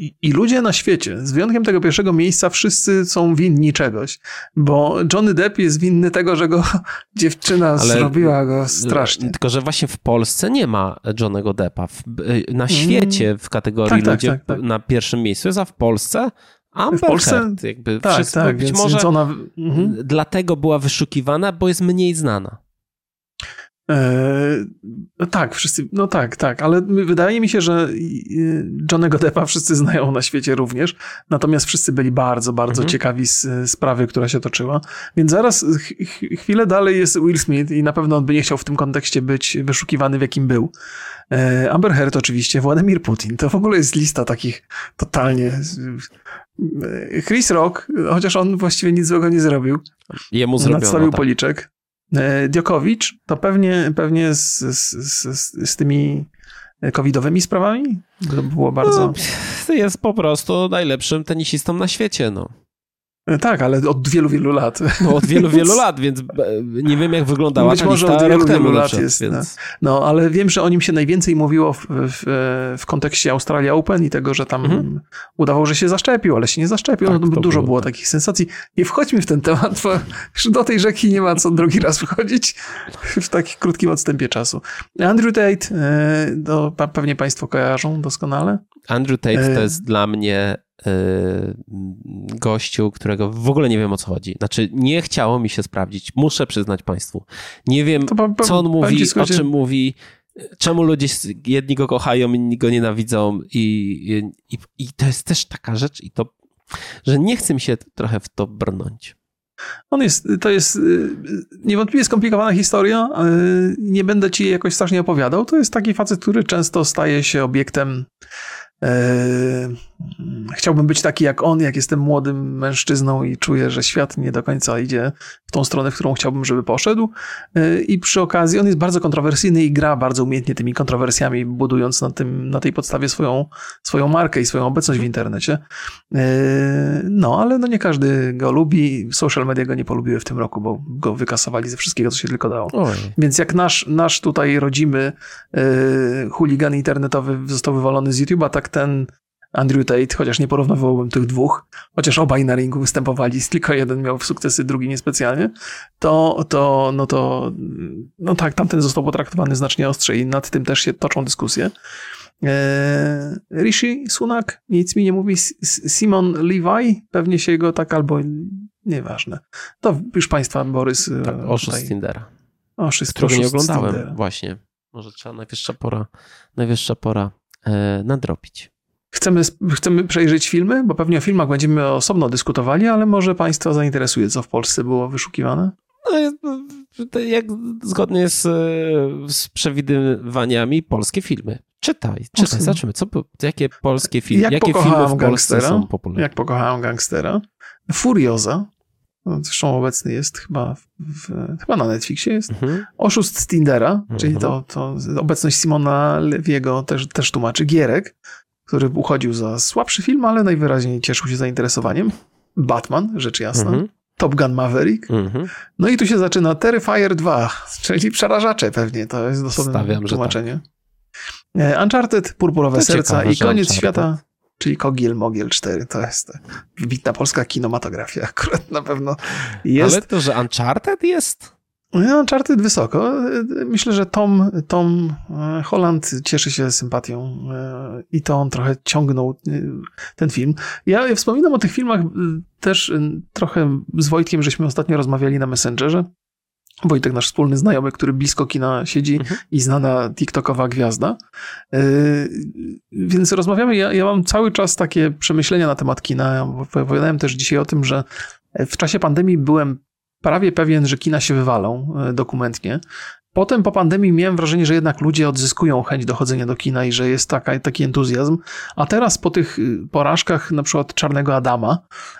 I, I, ludzie na świecie, z wyjątkiem tego pierwszego miejsca, wszyscy są winni czegoś, bo Johnny Depp jest winny tego, że go (laughs) dziewczyna Ale, zrobiła go strasznie. Tylko, że właśnie w Polsce nie ma Johnnego Deppa. W, na świecie w kategorii tak, tak, ludzie tak, tak, na pierwszym miejscu jest, a w Polsce Amber w Polsce, Heard, jakby tak, wszystko, tak, być więc, może więc ona... mhm. dlatego była wyszukiwana, bo jest mniej znana. E, tak, wszyscy, no tak, tak, ale wydaje mi się, że Johnnego Deppa wszyscy znają na świecie również, natomiast wszyscy byli bardzo, bardzo mhm. ciekawi z sprawy, która się toczyła, więc zaraz ch chwilę dalej jest Will Smith i na pewno on by nie chciał w tym kontekście być wyszukiwany w jakim był. E, Amber Heard oczywiście, Władimir Putin, to w ogóle jest lista takich totalnie... Chris Rock, chociaż on właściwie nic złego nie zrobił. Jemu zrobiono, Nadstawił tak. policzek. E, Diokowicz to pewnie, pewnie z, z, z, z tymi covidowymi sprawami? To było bardzo... No, jest po prostu najlepszym tenisistą na świecie, no. E, tak, ale od wielu, wielu lat. No od wielu, (laughs) wielu lat, więc e, nie wiem jak wyglądała Być może od wielu, wielu lat jest. Więc... No, ale wiem, że o nim się najwięcej mówiło w, w, w kontekście Australia Open i tego, że tam mhm. udawał, że się zaszczepił, ale się nie zaszczepił. Tak, no, dużo było, było tak. takich sensacji. Nie wchodźmy w ten temat, bo już do tej rzeki nie ma co drugi raz wchodzić w takim krótkim odstępie czasu. Andrew Tate, e, to pewnie Państwo kojarzą doskonale. Andrew Tate to jest dla mnie gościu, którego w ogóle nie wiem o co chodzi. Znaczy, nie chciało mi się sprawdzić. Muszę przyznać Państwu. Nie wiem, co on mówi, o czym mówi, czemu ludzie jedni go kochają, inni go nienawidzą i, i, i to jest też taka rzecz i to, że nie chcę mi się trochę w to brnąć. On jest, to jest y, niewątpliwie skomplikowana historia. Nie będę ci jakoś strasznie opowiadał. To jest taki facet, który często staje się obiektem chciałbym być taki jak on, jak jestem młodym mężczyzną i czuję, że świat nie do końca idzie w tą stronę, w którą chciałbym, żeby poszedł. Eee, I przy okazji on jest bardzo kontrowersyjny i gra bardzo umiejętnie tymi kontrowersjami, budując na, tym, na tej podstawie swoją, swoją markę i swoją obecność w internecie. Eee, no, ale no nie każdy go lubi. Social media go nie polubiły w tym roku, bo go wykasowali ze wszystkiego, co się tylko dało. Oj. Więc jak nasz, nasz tutaj rodzimy chuligan internetowy został wywalony z YouTube'a, tak ten Andrew Tate, chociaż nie porównywałbym tych dwóch, chociaż obaj na ringu występowali, (laughs) tylko jeden miał sukcesy, drugi niespecjalnie, to, to, no to, no tak, tamten został potraktowany znacznie ostrzej i nad tym też się toczą dyskusje. Eee, Rishi Sunak, nic mi nie mówi, Simon Levi, pewnie się go tak albo, nieważne. To już państwa, Borys. Tak, oszust Tindera. Oszust, Którego nie oglądałem, właśnie. Może trzeba najwyższa pora, najwyższa pora e, nadrobić. Chcemy, chcemy przejrzeć filmy, bo pewnie o filmach będziemy osobno dyskutowali, ale może Państwa zainteresuje, co w Polsce było wyszukiwane? No, jak zgodnie z, z przewidywaniami, polskie filmy. Czytaj, czytaj, zobaczymy, co, jakie polskie filmy, jak jakie filmy w Polsce są popularne. Jak pokochałem gangstera. Furioza, no, zresztą obecny jest chyba, w, chyba na Netflixie jest, mhm. Oszust z Tindera, mhm. czyli to, to obecność Simona Lewiego też, też tłumaczy, Gierek, który uchodził za słabszy film, ale najwyraźniej cieszył się zainteresowaniem, Batman, rzecz jasna, mhm. Top Gun Maverick. Mhm. No i tu się zaczyna Terrifier 2, (laughs) czyli przerażacze pewnie, to jest dosłowne Stawiam, tłumaczenie. Tak. Uncharted, Purpurowe to Serca ciekawe, i Koniec Uncharted. Świata, czyli Kogiel Mogiel 4. To jest wybitna polska kinematografia (laughs) akurat na pewno jest. Ale to, że Uncharted jest? No, Uncharted wysoko. Myślę, że Tom, Tom e, Holland cieszy się sympatią e, i to on trochę ciągnął e, ten film. Ja wspominam o tych filmach też trochę z Wojtkiem, żeśmy ostatnio rozmawiali na Messengerze. Wojtek, nasz wspólny znajomy, który blisko kina siedzi mhm. i znana TikTokowa gwiazda. Więc rozmawiamy, ja, ja mam cały czas takie przemyślenia na temat kina. Opowiadałem też dzisiaj o tym, że w czasie pandemii byłem prawie pewien, że kina się wywalą e, dokumentnie. Potem po pandemii miałem wrażenie, że jednak ludzie odzyskują chęć dochodzenia do kina i że jest taka, taki entuzjazm. A teraz po tych y, porażkach, na przykład Czarnego Adama,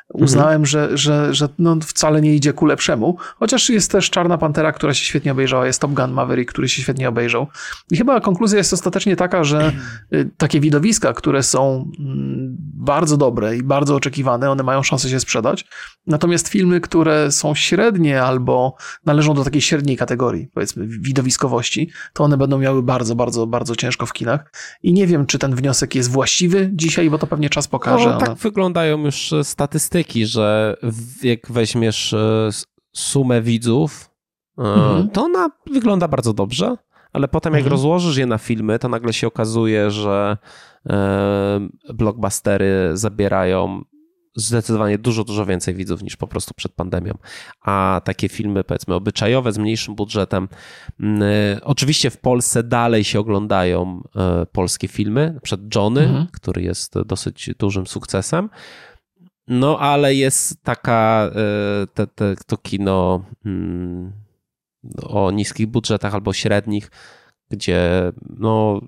uznałem, mhm. że, że, że no wcale nie idzie ku lepszemu. Chociaż jest też Czarna Pantera, która się świetnie obejrzała, jest Top Gun Maverick, który się świetnie obejrzał. I chyba konkluzja jest ostatecznie taka, że y, takie widowiska, które są mm, bardzo dobre i bardzo oczekiwane, one mają szansę się sprzedać. Natomiast filmy, które są średnie albo należą do takiej średniej kategorii, powiedzmy widowiskowości, to one będą miały bardzo, bardzo, bardzo ciężko w kinach. I nie wiem, czy ten wniosek jest właściwy dzisiaj, bo to pewnie czas pokaże. No, tak ale... wyglądają już e, statystyki, że jak weźmiesz e, sumę widzów, e, mhm. to ona wygląda bardzo dobrze, ale potem jak mhm. rozłożysz je na filmy, to nagle się okazuje, że blockbustery zabierają zdecydowanie dużo, dużo więcej widzów niż po prostu przed pandemią. A takie filmy, powiedzmy, obyczajowe, z mniejszym budżetem, mm, y, oczywiście w Polsce dalej się oglądają y, polskie filmy, przykład Johnny, mhm. który jest dosyć dużym sukcesem. No, ale jest taka, y, te, te, to kino mm, o niskich budżetach albo średnich, gdzie no,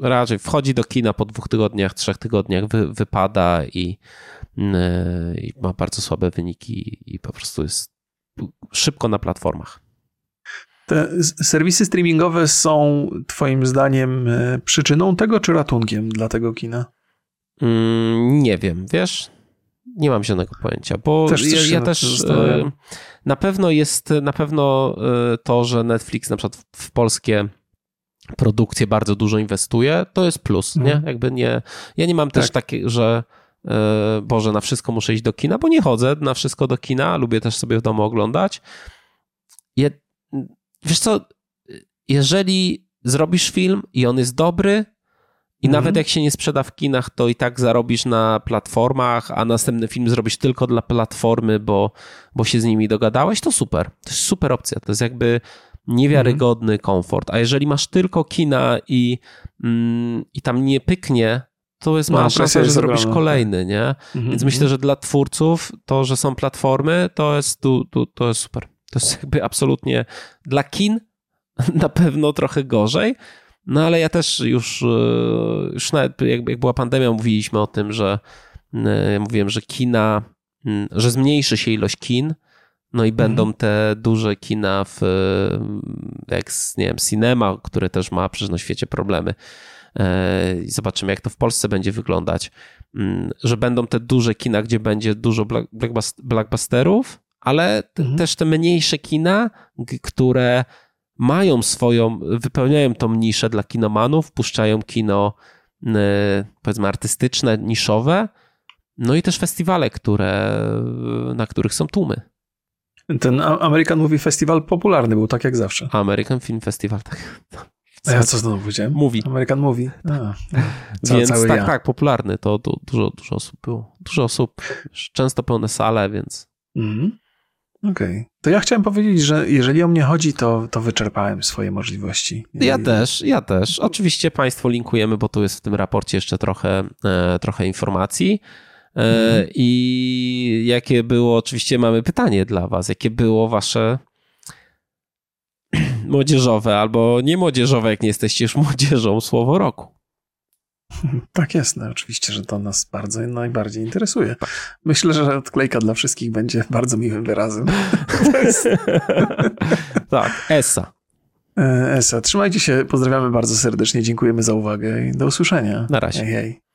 raczej wchodzi do kina po dwóch tygodniach, trzech tygodniach, wy, wypada i ma bardzo słabe wyniki i po prostu jest szybko na platformach. Te serwisy streamingowe są Twoim zdaniem e, przyczyną tego, czy ratunkiem dla tego kina? Mm, nie wiem, wiesz? Nie mam żadnego pojęcia, bo też ja, ja też e, na pewno jest na pewno to, że Netflix na przykład w polskie produkcje bardzo dużo inwestuje, to jest plus, nie? Mhm. Jakby nie, ja nie mam też tak. takiej, że E, Boże, na wszystko muszę iść do kina, bo nie chodzę na wszystko do kina, lubię też sobie w domu oglądać. Je, wiesz co, jeżeli zrobisz film i on jest dobry, i mm. nawet jak się nie sprzeda w kinach, to i tak zarobisz na platformach, a następny film zrobisz tylko dla platformy, bo, bo się z nimi dogadałeś, to super. To jest super opcja. To jest jakby niewiarygodny mm. komfort. A jeżeli masz tylko kina i, mm, i tam nie pyknie, to jest no, mała szansa, że zrobisz kolejny, nie? Mhm, Więc myślę, mhm. że dla twórców to, że są platformy, to jest, tu, tu, to jest super. To jest jakby absolutnie dla kin (laughs) na pewno trochę gorzej, no ale ja też już, e, już nawet jak, jak była pandemia, mówiliśmy o tym, że e, mówiłem, że kina, że zmniejszy się ilość kin, no i będą mhm. te duże kina w, jak, nie wiem, cinema, które też ma przecież na świecie problemy. E, i zobaczymy, jak to w Polsce będzie wyglądać. Mm, że będą te duże kina, gdzie będzie dużo blockbusterów, ale mhm. też te mniejsze kina, które mają swoją, wypełniają tą niszę dla kinomanów, puszczają kino powiedzmy artystyczne, niszowe, no i też festiwale, które, na których są tłumy. Ten American Movie Festival popularny był, tak jak zawsze. American Film Festival, tak. A ja co znowu powiedziałem? Mówi. American Movie. A, (laughs) więc tak, ja. tak, popularny. To, to, dużo, dużo osób było. Dużo osób, często pełne sale, więc... Mm. Okej. Okay. To ja chciałem powiedzieć, że jeżeli o mnie chodzi, to, to wyczerpałem swoje możliwości. Ja I... też, ja też. Oczywiście Państwu linkujemy, bo tu jest w tym raporcie jeszcze trochę, e, trochę informacji. E, mm. I jakie było, oczywiście mamy pytanie dla Was, jakie było Wasze młodzieżowe albo nie młodzieżowe, jak nie jesteście już młodzieżą, słowo roku. (laughs) Tak jest, no, oczywiście, że to nas bardzo najbardziej interesuje. Myślę, że odklejka dla wszystkich będzie bardzo miłym wyrazem. Jest... (laughs) (laughs) tak, ESA. E, ESA. Trzymajcie się, pozdrawiamy bardzo serdecznie, dziękujemy za uwagę i do usłyszenia. Na razie. Hej, hej.